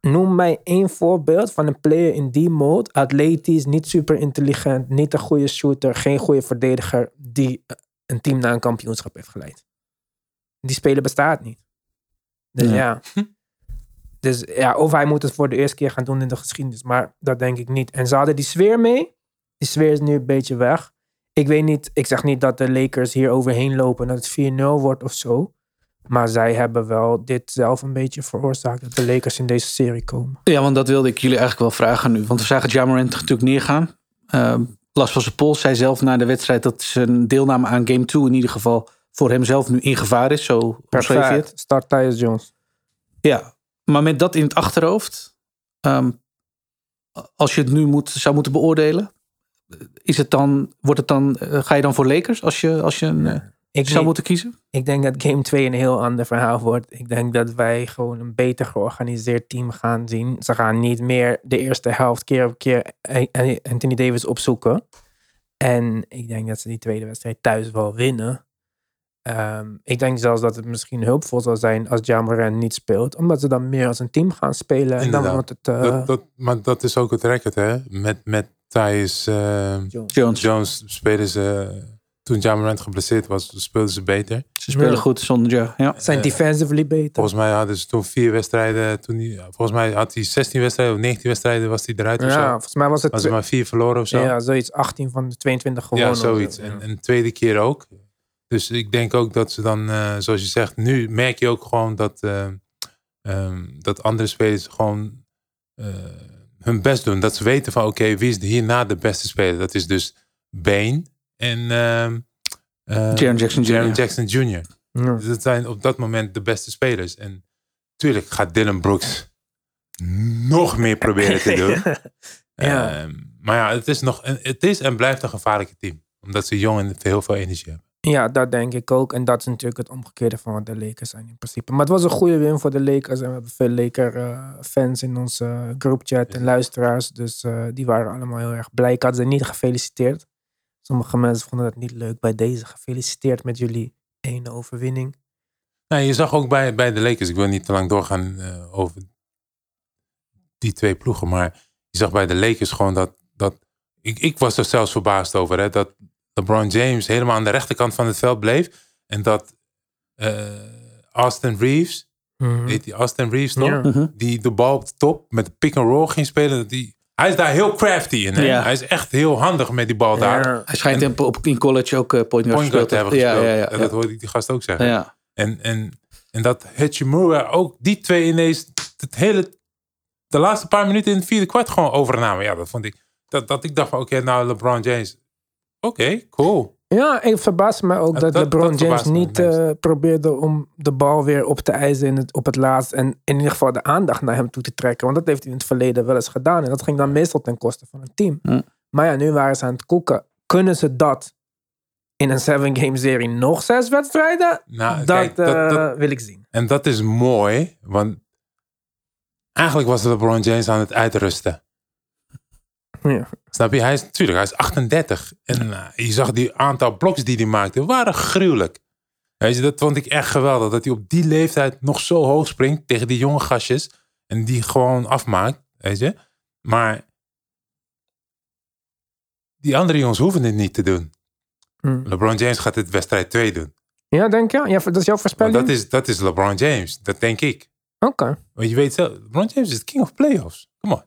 A: Noem mij één voorbeeld van een player in die mode. Atletisch, niet super intelligent, niet een goede shooter, geen goede verdediger. Die eh, een team naar een kampioenschap heeft geleid. Die speler bestaat niet. Dus
C: Ja.
A: ja. Dus ja, of hij moet het voor de eerste keer gaan doen in de geschiedenis. Maar dat denk ik niet. En ze hadden die sfeer mee. Die sfeer is nu een beetje weg. Ik weet niet, ik zeg niet dat de Lakers hier overheen lopen en dat het 4-0 wordt of zo. Maar zij hebben wel dit zelf een beetje veroorzaakt dat de Lakers in deze serie komen.
C: Ja, want dat wilde ik jullie eigenlijk wel vragen nu. Want we zagen Jamarant natuurlijk neergaan. Ehm Last van zijn pols zei zelf na de wedstrijd dat zijn deelname aan Game 2 in ieder geval voor hemzelf nu in gevaar is. Zo.
A: Perfect. Start Tyus Jones.
C: Ja, maar met dat in het achterhoofd, ehm, als je het nu moet, zou moeten beoordelen, is het dan, wordt het dan, eh, ga je dan voor Lakers als je, als je een, eh,
A: Ik,
C: zou
A: denk-
C: moeten kiezen?
A: ik denk dat game 2 een heel ander verhaal wordt. Ik denk dat wij gewoon een beter georganiseerd team gaan zien. Ze gaan niet meer de eerste helft keer op keer Anthony Davis opzoeken. En ik denk dat ze die tweede wedstrijd thuis wel winnen. Ehm, ik denk zelfs dat het misschien hulpvol zal zijn als Jamoran niet speelt. Omdat ze dan meer als een team gaan spelen. En dan
D: Inderdaad.
A: wordt het... eh,
D: dat, dat, maar dat is ook het record, hè? Met, met Thijs eh,
A: Jones.
C: Jones.
D: Spelen ze... Toen Jamarant geblesseerd was, speelden ze beter.
C: Ze spelen
A: Ja.
C: goed zonder Ja. ja.
A: zijn
D: eh,
A: defensively beter.
D: Volgens mij hadden ze toen vier wedstrijden. Toen die, volgens mij had hij 16 wedstrijden of 19 wedstrijden was hij eruit of
A: ja,
D: zo.
A: volgens mij was het...
D: Was maar vier verloren of zo.
A: ja, zoiets. 18 van de 22 gewonnen.
D: Ja, zoiets.
A: of zo.
D: En, en de tweede keer ook. Dus ik denk ook dat ze dan, eh, zoals je zegt, nu merk je ook gewoon dat, eh, ehm, dat andere spelers gewoon eh, hun best doen. Dat ze weten van, oké, wie is hierna de beste speler? Dat is dus Bane en ehm eh,
C: Jaren Jackson Jr.
D: Jaren Jackson Jr.
A: Ja.
D: Dat zijn op dat moment de beste spelers. En natuurlijk gaat Dylan Brooks nog meer proberen te doen.
A: Ja.
D: Ehm, maar ja, het is, nog, het is en blijft een gevaarlijke team. Omdat ze jong en heel veel energie hebben.
A: Ja, dat denk ik ook. En dat is natuurlijk het omgekeerde van wat de Lakers zijn in principe. Maar het was een goede win voor de Lakers. En we hebben veel Laker-fans in onze groupchat en luisteraars. Dus eh, die waren allemaal heel erg blij. Ik had ze niet gefeliciteerd. Sommige mensen vonden het niet leuk bij deze. Gefeliciteerd met jullie ene overwinning.
D: Nou, je zag ook bij, bij de Lakers, ik wil niet te lang doorgaan eh, over die twee ploegen, maar je zag bij de Lakers gewoon dat, dat ik, ik was er zelfs verbaasd over, hè, dat LeBron James helemaal aan de rechterkant van het veld bleef en dat eh, Austin Reeves, heet die Austin Reeves toch,
A: Ja.
C: Mhm.
D: die de bal op de top met de pick and roll ging spelen, dat die, hij is daar heel crafty in, hè? Hij is echt heel handig met die bal daar.
C: Hij schijnt hem op, in college ook eh, point guard
D: Point guard
C: gespeeld
D: te hebben
C: Ja,
D: gespeeld.
C: ja, ja,
D: En
C: ja.
D: dat hoorde ik die gast ook zeggen.
C: Ja.
D: En, en, en dat Hachimura ook die twee ineens het hele, de laatste paar minuten in het vierde kwart gewoon overnamen. Ja, dat vond ik. Dat, dat ik dacht van oké, nou LeBron James. Oké, cool.
A: Ja, ik verbaas me ook
D: Ja,
A: dat,
D: dat-
A: LeBron
D: dat
A: James niet eh, probeerde om de bal weer op te eisen in het, op het laatst. En in ieder geval de aandacht naar hem toe te trekken. Want dat heeft hij in het verleden wel eens gedaan. En dat ging dan meestal ten koste van het team.
C: Hm.
A: Maar ja, nu waren ze aan het koeken. Kunnen ze dat in een seven-game serie nog zes wedstrijden?
D: Nou,
A: dat
D: kijk, dat,
A: eh,
D: dat-
A: wil ik zien.
D: en dat is mooi, want eigenlijk was LeBron James aan het uitrusten.
A: Ja.
D: Snap je? Hij is natuurlijk, hij is 38. En eh, je zag die aantal bloks die hij maakte, waren gruwelijk. Weet je, dat vond ik echt geweldig. Dat hij op die leeftijd nog zo hoog springt tegen die jonge gastjes. En die gewoon afmaakt. Weet je? Maar die andere jongens hoeven dit niet te doen.
A: Hmm.
D: LeBron James gaat dit wedstrijd 2 doen.
A: Ja, denk je? Ja, dat is jouw voorspelling?
D: dat is, dat is LeBron James. Dat denk ik.
A: Oké.
D: Want je weet zelf, LeBron James is de king of playoffs. Kom on.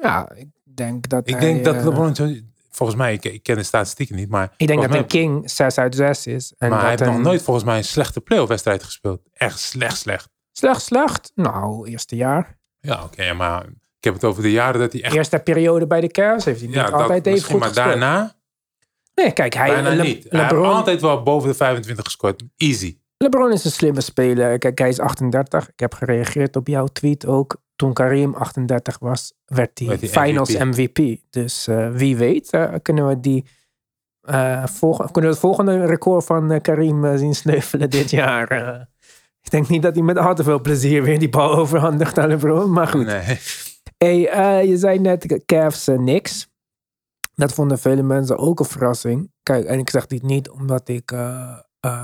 A: Ja, ik denk dat
D: Ik
A: hij,
D: denk dat
A: eh,
D: LeBron James, volgens mij, ik, ik ken de statistieken niet, maar,
A: Ik denk dat een king 6 uit 6 is. En
D: maar hij heeft nog nooit volgens mij een slechte playoff wedstrijd gespeeld. Echt slecht, slecht.
A: Slecht, slecht. Nou, eerste jaar.
D: Ja, oké, maar ik heb het over de jaren dat hij echt...
A: Eerste periode bij de Cavs heeft hij niet
D: dat
A: altijd even goed
D: maar
A: gespeeld.
D: daarna
A: Nee, kijk, hij, Le-
D: niet. Hij heeft altijd wel boven de 25 gescoord. Easy.
A: LeBron is een slimme speler. Kijk, hij is 38. Ik heb gereageerd op jouw tweet ook. Toen Karim 38 was, werd hij Finals
D: MVP.
A: MVP. Dus eh, wie weet eh, kunnen we die eh, kunnen we het volgende record van Karim zien sneuvelen dit jaar. Ik denk niet dat hij met al te veel plezier weer die bal overhandigt aan LeBron. Maar goed.
D: Nee.
A: Hey, je zei net Cavs niks. Dat vonden vele mensen ook een verrassing. Kijk, en ik zeg dit niet omdat ik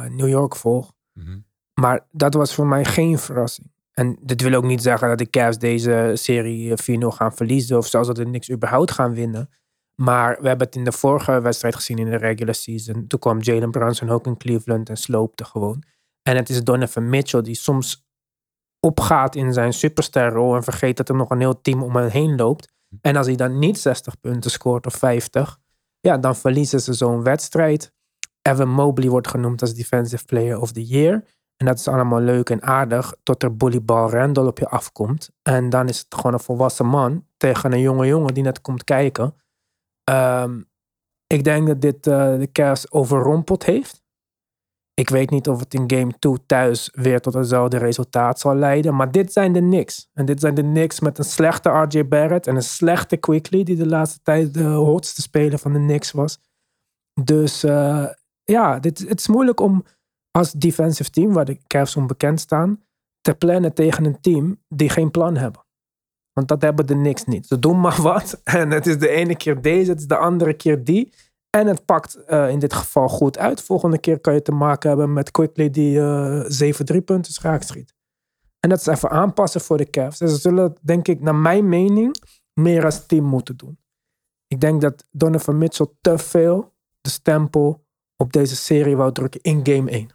A: New York volg.
D: Mhm.
A: Maar dat was voor mij geen verrassing. En dit wil ook niet zeggen dat de Cavs deze serie eh, 4-0 gaan verliezen. Of zelfs dat ze niks überhaupt gaan winnen. Maar we hebben het in de vorige wedstrijd gezien in de regular season. Toen kwam Jalen Brunson ook in Cleveland en sloopte gewoon. En het is Donovan Mitchell die soms opgaat in zijn supersterrol en vergeet dat er nog een heel team om hem heen loopt. En als hij dan niet 60 punten scoort of 50, ja, dan verliezen ze zo'n wedstrijd. Evan Mobley wordt genoemd als Defensive Player of the Year. En dat is allemaal leuk en aardig, tot er Bullyball Randall op je afkomt. En dan is het gewoon een volwassen man tegen een jonge jongen die net komt kijken. Ehm, ik denk dat dit eh, de Cavs overrompeld heeft. Ik weet niet of het in game 2 thuis weer tot hetzelfde resultaat zal leiden. Maar dit zijn de Knicks. En dit zijn de Knicks met een slechte RJ Barrett en een slechte Quickly, die de laatste tijd de hotste speler van de Knicks was. Dus eh, ja, dit, het is moeilijk om als defensive team, waar de Cavs onbekend staan, te plannen tegen een team die geen plan hebben. Want dat hebben de Knicks niet. Ze doen maar wat. En het is de ene keer deze, het is de andere keer die. En het pakt eh, in dit geval goed uit. Volgende keer kan je te maken hebben met Quickly die eh 7 3 punten raak schiet. En dat is even aanpassen voor de Cavs. Dus ze zullen, denk ik, naar mijn mening, meer als team moeten doen. Ik denk dat Donovan Mitchell te veel de stempel op deze serie wou drukken in game 1.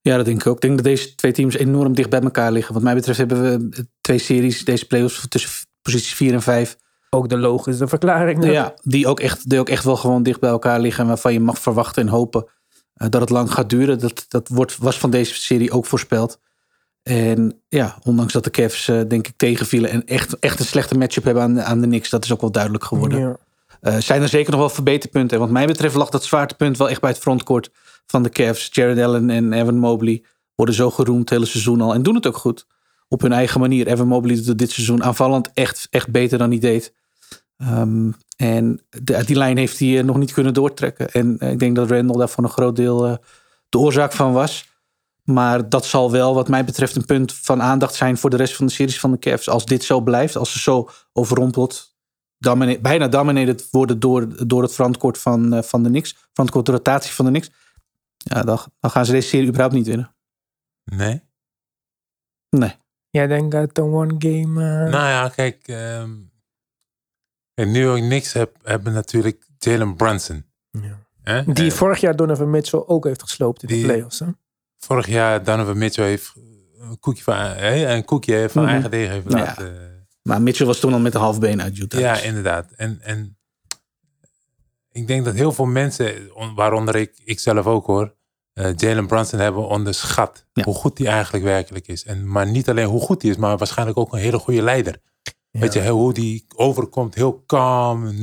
C: Ja, dat denk ik ook. Ik denk dat deze twee teams enorm dicht bij elkaar liggen. Wat mij betreft hebben we twee series, deze playoffs tussen posities 4 en 5.
A: Ook de logische verklaring.
C: Ja, die ook, echt, die ook echt wel gewoon dicht bij elkaar liggen. En waarvan je mag verwachten en hopen eh, dat het lang gaat duren. Dat, dat wordt, was van deze serie ook voorspeld. En ja, ondanks dat de Cavs eh, denk ik tegenvielen en echt, echt een slechte matchup hebben aan, de- aan de Knicks. Dat is ook wel duidelijk geworden.
A: Ja.
C: Eh, zijn er zeker nog wel verbeterpunten. En wat mij betreft lag dat zwaartepunt wel echt bij het frontcourt van de Cavs. Jared Allen en Evan Mobley worden zo geroemd het hele seizoen al. En doen het ook goed. Op hun eigen manier. Evan Mobley doet dit seizoen aanvallend echt, echt beter dan hij deed. Ehm, en die lijn heeft hij eh, nog niet kunnen doortrekken. En eh, ik denk dat Randall daar voor een groot deel de oorzaak van was. Maar dat zal wel, wat mij betreft, een punt van aandacht zijn voor de rest van de series van de Cavs. Als dit zo blijft, als ze zo overrompeld, domine- bijna dominated worden door, door het frontcourt van, eh, van de Knicks, frontcourt rotatie van de Knicks, ja, dan, dan gaan ze deze serie überhaupt niet winnen.
D: Nee?
C: Nee.
A: Jij denkt dat een one game... eh,
D: Nou ja, kijk. ehm en New York Knicks heb, hebben natuurlijk Jalen Brunson.
A: Ja.
D: Hè?
A: Die
D: En
A: vorig jaar Donovan Mitchell ook heeft gesloopt in de playoffs. Hè?
D: vorig jaar Donovan Mitchell heeft een koekje van, een koekje van
C: Mhm.
D: eigen deeg heeft
C: Ja.
D: laten...
C: Maar Mitchell was toen al met een half been uit Utah.
D: Ja, inderdaad. En, en ik denk dat heel veel mensen, on- waaronder ik, ik zelf ook hoor, eh, Jalen Brunson hebben onderschat
C: Ja.
D: hoe goed hij eigenlijk werkelijk is. En, maar niet alleen hoe goed hij is, maar waarschijnlijk ook een hele goede leider. Weet je, hoe die overkomt, heel kalm,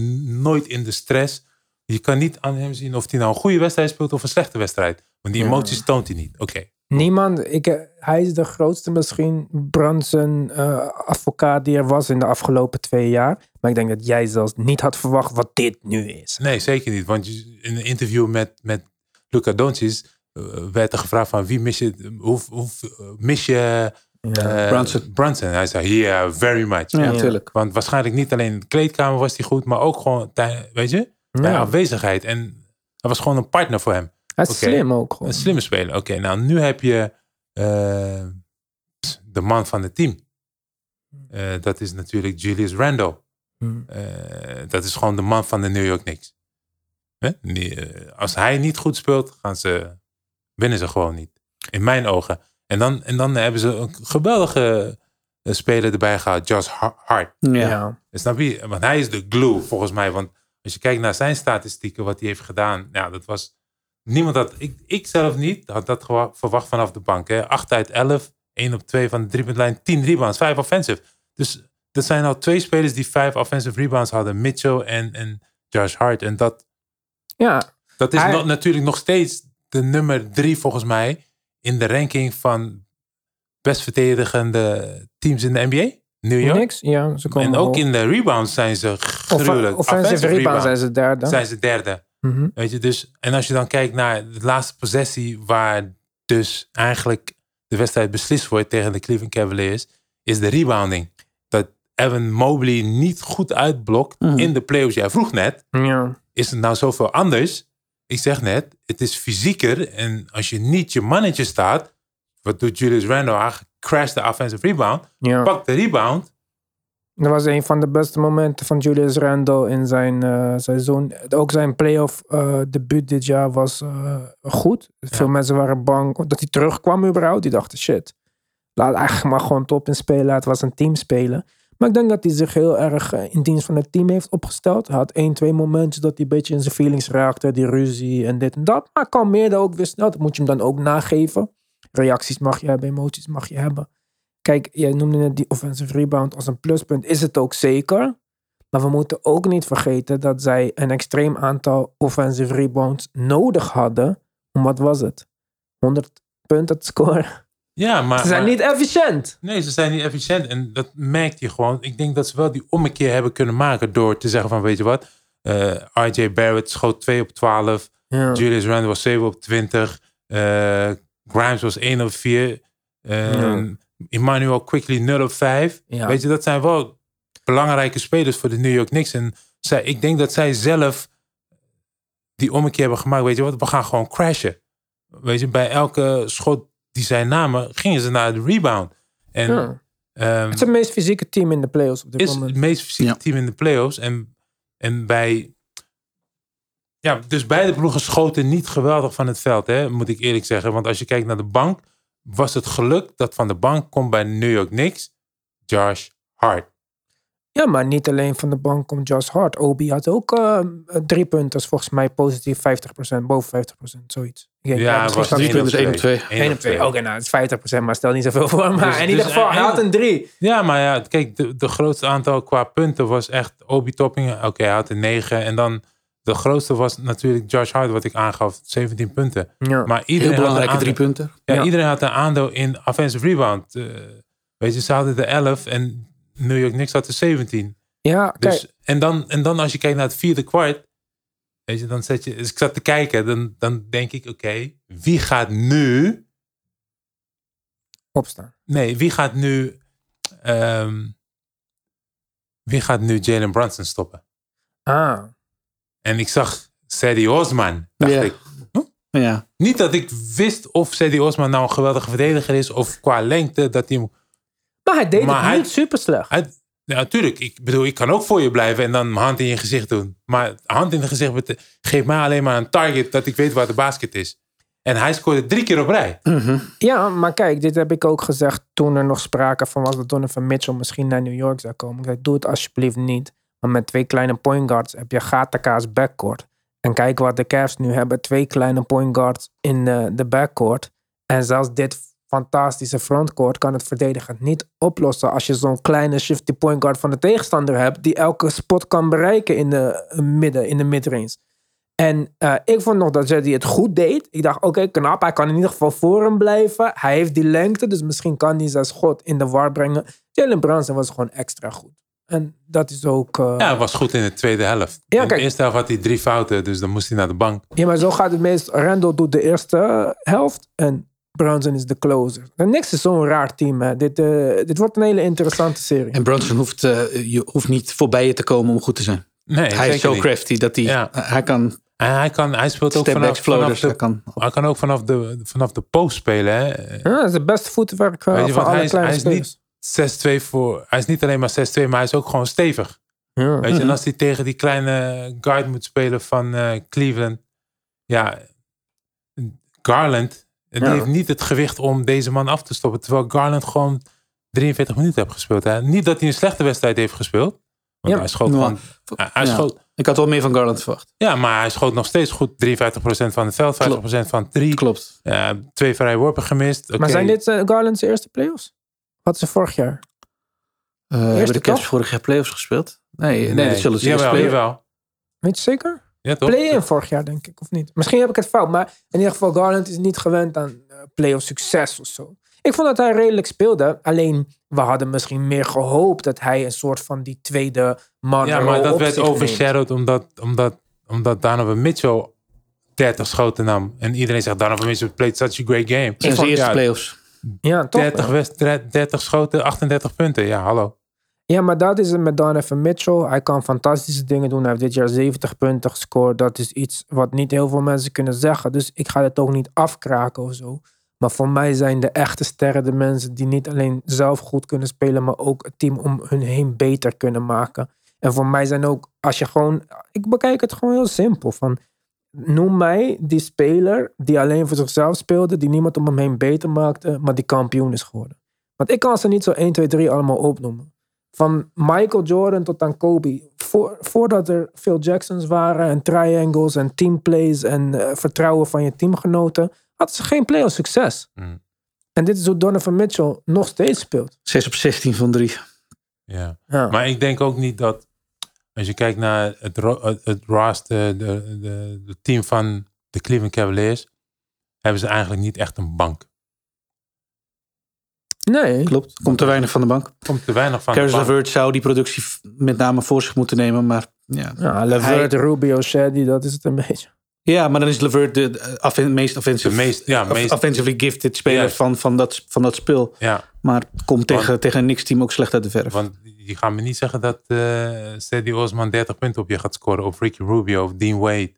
D: nooit in de stress. Je kan niet aan hem zien of hij nou een goede wedstrijd speelt of een slechte wedstrijd. Want die emoties toont hij niet. Oké.
A: Niemand, ik, eh, hij is de grootste misschien Brunson eh, advocaat die er was in de afgelopen twee jaar. Maar ik denk dat jij zelfs niet had verwacht wat dit nu is.
D: Nee, zeker niet. Want je- in een interview met, met Luca Doncic eh, werd er gevraagd van wie mis je, hoe, hoe mis je
C: Brunson.
D: Brunson? Hij zei, yeah, very much.
C: Ja, natuurlijk.
D: Want waarschijnlijk niet alleen in de kleedkamer was hij goed, maar ook gewoon, weet je, bij
A: Ja.
D: afwezigheid. En hij was gewoon een partner voor hem.
A: Hij is
D: Oké.
A: slim ook gewoon.
D: Een slimme speler. Oké, nou nu heb je eh, de man van het team. Eh, dat is natuurlijk Julius Randle.
A: Hmm.
D: Eh, dat is gewoon de man van de New York Knicks. Als hij niet goed speelt, gaan ze, winnen ze gewoon niet. In mijn ogen. En dan, en dan hebben ze een geweldige speler erbij gehaald. Josh Ha- Hart.
C: Ja.
A: Ja.
D: Snap je? Want hij is de glue volgens mij. Want als je kijkt naar zijn statistieken, wat hij heeft gedaan. Ja, dat was. Niemand had. Ik, ik zelf niet had dat verwacht vanaf de bank. Hè. 8 uit 11. 1 op 2 van de driepuntlijn. 10 rebounds. 5 offensive. Dus dat zijn al twee spelers die 5 offensive rebounds hadden. Mitchell en, en Josh Hart. En dat,
A: ja,
D: dat is
A: Hij-
D: natuurlijk nog steeds de nummer 3 volgens mij. In de ranking van best verdedigende teams in de NBA. New York.
A: niks. Ja, ze komen
D: En ook
A: hoog.
D: in de rebounds zijn ze gruwelijk.
A: Off- offensive rebound zijn ze derde.
D: zijn ze derde.
A: Mhm.
D: Weet je, dus, en als je dan kijkt naar de laatste possessie, waar dus eigenlijk de wedstrijd beslist wordt tegen de Cleveland Cavaliers, is de rebounding. Dat Evan Mobley niet goed uitblokt
C: Mhm.
D: in de playoffs. Jij vroeg net,
A: Ja.
D: is het nou zoveel anders? Ik zeg net, het is fysieker. En als je niet je mannetje staat, wat doet Julius Randle? Hij crasht de offensive rebound,
A: ja.
D: pakt de rebound.
A: Dat was een van de beste momenten van Julius Randle in zijn eh, seizoen. Ook zijn playoff eh debuut dit jaar was eh, goed. Veel mensen waren bang dat hij terugkwam überhaupt. Die dachten shit, laat eigenlijk maar gewoon top in spelen. Het was een team spelen. Maar ik denk dat hij zich heel erg in dienst van het team heeft opgesteld. Hij had één, twee momentjes dat hij een beetje in zijn feelings raakte. Die ruzie en dit en dat. Maar kalmeerde ook weer snel. Dat moet je hem dan ook nageven. Reacties mag je hebben, emoties mag je hebben. Kijk, jij noemde net die offensive rebound als een pluspunt. Is het ook zeker. Maar we moeten ook niet vergeten dat zij een extreem aantal offensive rebounds nodig hadden. Om wat was het? 100 punten te scoren.
D: Ja, maar,
A: Ze zijn
D: maar-
A: niet efficiënt.
D: Nee, ze zijn niet efficiënt. En dat merkt je gewoon. Ik denk dat ze wel die ommekeer hebben kunnen maken door te zeggen van, weet je wat, eh, RJ Barrett schoot 2 op 12.
A: Ja.
D: Julius Randle was 7 op 20. eh, Grimes was 1 op 4. eh,
A: Ja.
D: Emmanuel Quickly 0 op 5.
A: Ja.
D: Weet je, dat zijn wel belangrijke spelers voor de New York Knicks. En zij, ik denk dat zij zelf die ommekeer hebben gemaakt. Weet je wat, we gaan gewoon crashen. Weet je, bij elke schot die zij namen, gingen ze naar de rebound. En
A: Ja.
D: ehm,
A: Het is het meest fysieke team in de playoffs op dit
D: is
A: moment.
D: het meest fysieke
C: Ja.
D: team in de playoffs. En, en bij. Ja, dus beide ploegen schoten niet geweldig van het veld, hè, moet ik eerlijk zeggen. Want als je kijkt naar de bank, was het geluk dat van de bank komt bij New York Knicks Josh Hart.
A: Ja, maar niet alleen van de bank komt Josh Hart. Obi had ook eh, drie punten, volgens mij positief 50%, boven 50%, zoiets.
D: Ja,
A: misschien
D: was
C: drie punten, één op twee.
D: Eén
A: 1 op 2. Oké, nou, het is 50%, maar stel niet zoveel voor. Maar
D: Dus-
A: in ieder geval, hij
D: hij-
A: had een 3.
D: Ja, maar ja, kijk, de, de grootste aantal qua punten was echt Obi Toppingen. Oké, hij had een 9. En dan de grootste was natuurlijk Josh Hart, wat ik aangaf, 17 punten.
A: Ja.
D: Maar
C: Heel
D: iedereen had,
C: belangrijke drie punten.
D: ja,
A: Ja.
D: iedereen had een aandeel in offensive rebound. Eh, weet je, ze hadden de 11 en New York Knicks had de 17.
A: ja, kijk.
D: Dus, en, dan, en dan als je kijkt naar het vierde kwart, weet je, dan zet je, dus ik zat te kijken, dan, dan denk ik, oké, wie gaat nu,
A: opstaan.
D: nee, wie gaat nu, ehm, wie gaat nu Jalen Brunson stoppen?
A: Ah,
D: En ik zag Sadie Osman, dacht
C: Ja.
D: ik.
C: Ja.
D: Niet dat ik wist of Sadie Osman nou een geweldige verdediger is, of qua lengte, dat hij
A: maar hij deed
D: Maar
A: het niet super slecht.
D: Hij, ja, natuurlijk. Ik bedoel, ik kan ook voor je blijven en dan mijn hand in je gezicht doen. Maar hand in het gezicht geeft mij alleen maar een target dat ik weet waar de basket is. En hij scoorde drie keer op rij.
A: Ja, maar kijk, dit heb ik ook gezegd toen er nog sprake van was dat Donovan Mitchell misschien naar New York zou komen. Ik zei, doe het alsjeblieft niet. Maar met twee kleine point guards heb je gataka's backcourt. En kijk wat de Cavs nu hebben. Twee kleine point guards in de, de backcourt. En zelfs dit fantastische frontcourt kan het verdedigend niet oplossen. Als je zo'n kleine shifty point guard van de tegenstander hebt. Die elke spot kan bereiken in de eh, midden, in de midrange. En eh, ik vond nog dat Zeddy het goed deed. Ik dacht, oké, knap. Hij kan in ieder geval voor hem blijven. Hij heeft die lengte, dus misschien kan hij zijn schot in de war brengen. Jalen Brunson was gewoon extra goed. En dat is ook... eh,
D: Ja, hij was goed in de tweede helft.
A: Ja,
D: in de eerste helft had hij drie fouten, dus dan moest hij naar de bank.
A: Ja, maar zo gaat het meest. Randall doet de eerste helft en Brunson is de closer. En niks is zo'n raar team. Hè. Dit, eh, dit wordt een hele interessante serie.
C: En Brunson hoeft, eh, je hoeft niet voorbij je te komen om goed te zijn.
D: Nee,
C: hij
D: zeker
C: is zo
D: niet.
C: crafty dat hij,
D: Ja.
C: hij kan
D: En hij, kan, hij speelt ook vanaf, vanaf de,
C: Hij kan,
D: hij kan ook vanaf de, vanaf de post spelen. Hè.
A: Ja, dat is het beste voetwerk eh, van alle
D: hij is-
A: kleine
D: hij is niet-. 6-2 voor. Hij is niet alleen maar 6-2, maar hij is ook gewoon stevig.
A: Ja.
D: Weet je, en als hij tegen die kleine guard moet spelen van eh, Cleveland. Ja, Garland. Die
A: Ja.
D: heeft niet het gewicht om deze man af te stoppen. Terwijl Garland gewoon 43 minuten heeft gespeeld. Hè. Niet dat hij een slechte wedstrijd heeft gespeeld. Want
A: Ja.
D: hij schoot
C: Nou,
D: gewoon. Hij,
C: ja.
D: schoot,
C: Ik had wel meer van Garland verwacht.
D: ja, maar hij schoot nog steeds goed. 53% van het veld, 50% van drie.
C: Klopt.
D: Ja, twee vrije worpen gemist.
A: Maar zijn dit uh, Garland's eerste playoffs? Wat ze vorig jaar?
C: Eh hebben de Cavs vorig jaar playoffs gespeeld? Nee, nee, dat zullen ze
D: jawel,
C: spelen.
D: jawel.
A: Weet je zeker?
D: Ja, toch?
A: Play-in vorig jaar, denk ik, of niet? Misschien heb ik het fout, maar in ieder geval, Garland is niet gewend aan eh, play-off succes of zo. Ik vond dat hij redelijk speelde, alleen we hadden misschien meer gehoopt dat hij een soort van die tweede man
D: Ja, maar dat werd overshadowed omdat, omdat, omdat Donovan Mitchell 30 schoten nam. En iedereen zegt Donovan Mitchell played such a great game.
C: Zijn
D: vond-
C: eerste
D: ja,
C: playoffs.
A: Ja, toch?
D: 30, wedstrijd- 30 schoten, 38 punten. Ja, hallo.
A: Ja, maar dat is het met Donovan Mitchell. Hij kan fantastische dingen doen. Hij heeft dit jaar 70 punten gescoord. Dat is iets wat niet heel veel mensen kunnen zeggen. Dus ik ga het ook niet afkraken of zo. Maar voor mij zijn de echte sterren de mensen die niet alleen zelf goed kunnen spelen, maar ook het team om hun heen beter kunnen maken. En voor mij zijn ook, als je gewoon, ik bekijk het gewoon heel simpel. Van, noem mij die speler die alleen voor zichzelf speelde, die niemand om hem heen beter maakte, maar die kampioen is geworden. Want ik kan ze niet zo 1, 2, 3 allemaal opnoemen. Van Michael Jordan tot aan Kobe. Voor, voordat er Phil Jacksons waren en triangles en teamplays en eh, vertrouwen van je teamgenoten, hadden ze geen playoff succes.
D: Mm.
A: En dit is hoe Donovan Mitchell nog steeds speelt.
C: 6 op 16 van 3.
D: Ja.
A: Ja.
D: Maar ik denk ook niet dat, als je kijkt naar het, het, het roster, de, de, de team van de Cleveland Cavaliers, hebben ze eigenlijk niet echt een bank.
A: nee.
C: Klopt. Komt te weinig van de bank.
D: Er komt te weinig van.
C: Caris
D: de bank.
C: LeVert zou die productie met name voor zich moeten nemen. Maar ja.
A: Ja, Levert, Rubio, Shady, dat is het een beetje.
C: Ja, maar dan is LeVert de, affen- meest offensive,
D: De meest- ja, meest-
C: offensively gifted speler
D: Juist.
C: van, van, dat, van dat spul.
D: Ja,
C: Maar komt tegen, tegen een Knicks-team ook slecht uit de verf.
D: want je gaat me niet zeggen dat eh Sadie Osman 30 punten op je gaat scoren. Of Ricky Rubio of Dean Wade.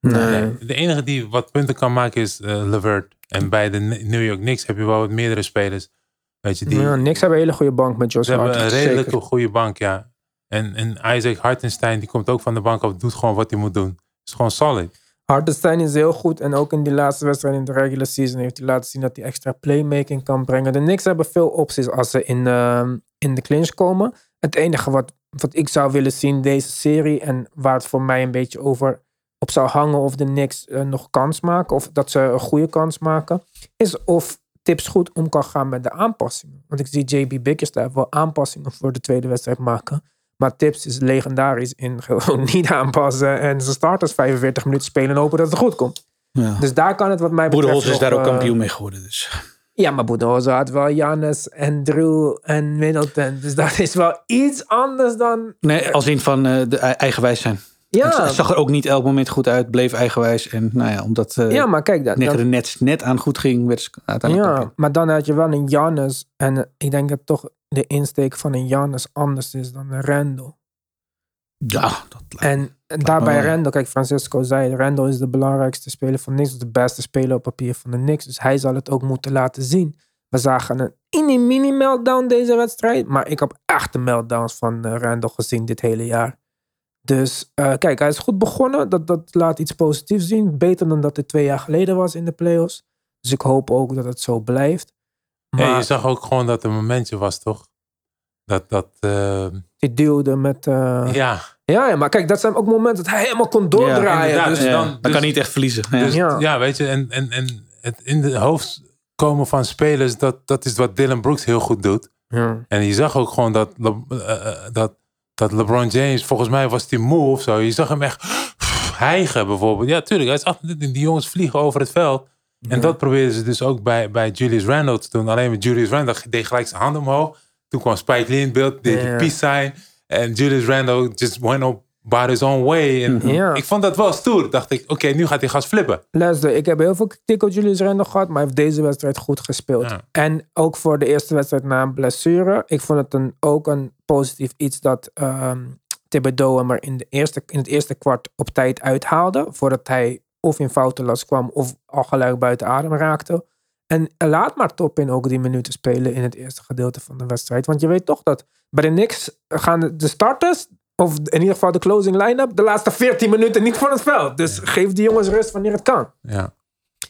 A: Nee.
D: De enige die wat punten kan maken is eh Levert. En bij de New York Knicks heb je wel wat meerdere spelers. Weet je, die,
A: Ja, niks hebben een hele goede bank met Josh
D: Ze hebben een redelijk goede bank, ja. En, en Isaac Hartenstein, die komt ook van de bank af, doet gewoon wat hij moet doen. Is gewoon solid.
A: Hartenstein is heel goed. En ook in die laatste wedstrijd in de regular season heeft hij laten zien dat hij extra playmaking kan brengen. De Knicks hebben veel opties als ze in, ehm, in de clinch komen. Het enige wat, wat ik zou willen zien deze serie en waar het voor mij een beetje over op zou hangen of de Knicks eh, nog kans maken of dat ze een goede kans maken, is of Tips goed om kan gaan met de aanpassingen. Want ik zie JB Bickerstaff wel aanpassingen voor de tweede wedstrijd maken. Maar Tips is legendarisch in gewoon niet aanpassen en zijn starters 45 minuten spelen en hopen dat het goed komt.
C: Ja.
A: Dus daar kan het wat mij betreft
C: is daar ook
A: eh,
C: kampioen mee geworden. Dus.
A: Ja, maar Boedenholzer had wel Jannes en Drew en Middleton. Dus dat is wel iets anders dan...
C: Nee, als in van eh, de, eigenwijs zijn.
A: Ja,
C: Het zag er ook niet elk moment goed uit. Bleef eigenwijs. En nou ja, omdat eh
A: ja maar kijk, dat, dan,
C: Nets net aan goed ging, werd ze uiteindelijk
A: ja, maar dan had je wel een Jannes. En eh, ik denk dat toch de insteek van een Jannes anders is dan een Randall.
C: Ja, dat lijkt
A: En daarbij. Randall, kijk, Francisco zei, Randall is de belangrijkste speler van Knicks, de beste speler op papier van de Knicks. Dus hij zal het ook moeten laten zien. We zagen een mini mini meltdown deze wedstrijd, maar ik heb echt de meltdowns van eh, Randall gezien dit hele jaar. Dus eh, kijk, hij is goed begonnen. Dat, dat laat iets positiefs zien. Beter dan dat het twee jaar geleden was in de playoffs. Dus ik hoop ook dat het zo blijft. Maar
D: Ja, je zag ook gewoon dat er een momentje was, toch? Dat, dat, eh,
A: die duwde met... eh,
D: ja.
A: ja, ja, maar kijk, dat zijn ook momenten dat hij helemaal kon doordraaien. dus
D: Ja.
C: Ja,
D: dan-
C: dan
D: dus-
C: kan niet echt verliezen. Ja.
D: Dus,
A: Ja.
D: ja. weet je, en, en, en het in de hoofd komen van spelers, dat, dat is wat Dylan Brooks heel goed doet.
A: ja.
D: En je zag ook gewoon dat, Le- eh, eh, dat, dat LeBron James, volgens mij was die moe of zo. Je zag hem echt hijgen bijvoorbeeld. Ja, tuurlijk, hij is 28, die jongens vliegen over het veld. En dat probeerden ze dus ook bij, bij Julius Randle te doen. Alleen met Julius Randle deed gelijk zijn hand omhoog. Toen kwam Spike Lee in beeld, deed die peace sign. En Julius Randle just went up about his own way. En
A: Ja.
D: Ik vond dat wel stoer. Dacht ik, oké, nu gaat hij gas flippen.
A: Luister, ik heb heel veel kritiek op Julius Randle gehad, maar hij heeft deze wedstrijd goed gespeeld.
D: Ja.
A: En ook voor de eerste wedstrijd na een blessure. Ik vond het een, ook een positief iets dat ehm Thibodeau hem er in, de eerste, in het eerste kwart op tijd uithaalde. Voordat hij of in foutenlast kwam of al gelijk buiten adem raakte. En laat maar Toppin ook die minuten spelen in het eerste gedeelte van de wedstrijd. Want je weet toch dat bij de Knicks gaan de- starters, of in ieder geval de closing line-up, de laatste 14 minuten niet van het veld. Dus geef die jongens rust wanneer het kan.
D: Ja.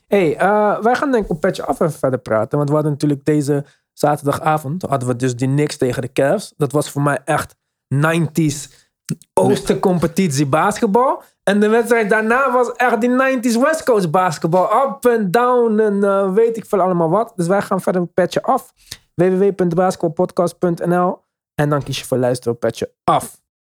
A: hey, eh, wij gaan denk ik op Petje Af even verder praten. Want we hadden natuurlijk deze zaterdagavond, hadden we dus die Knicks tegen de Cavs. Dat was voor mij echt 90s Oostercompetitie basketbal. En de wedstrijd daarna was echt die 90s West Coast basketbal. Up en down en eh, weet ik veel allemaal wat. Dus wij gaan verder met Petje Af. www.basketbalpodcast.nl En dan kies je voor luisteren op Petje Af.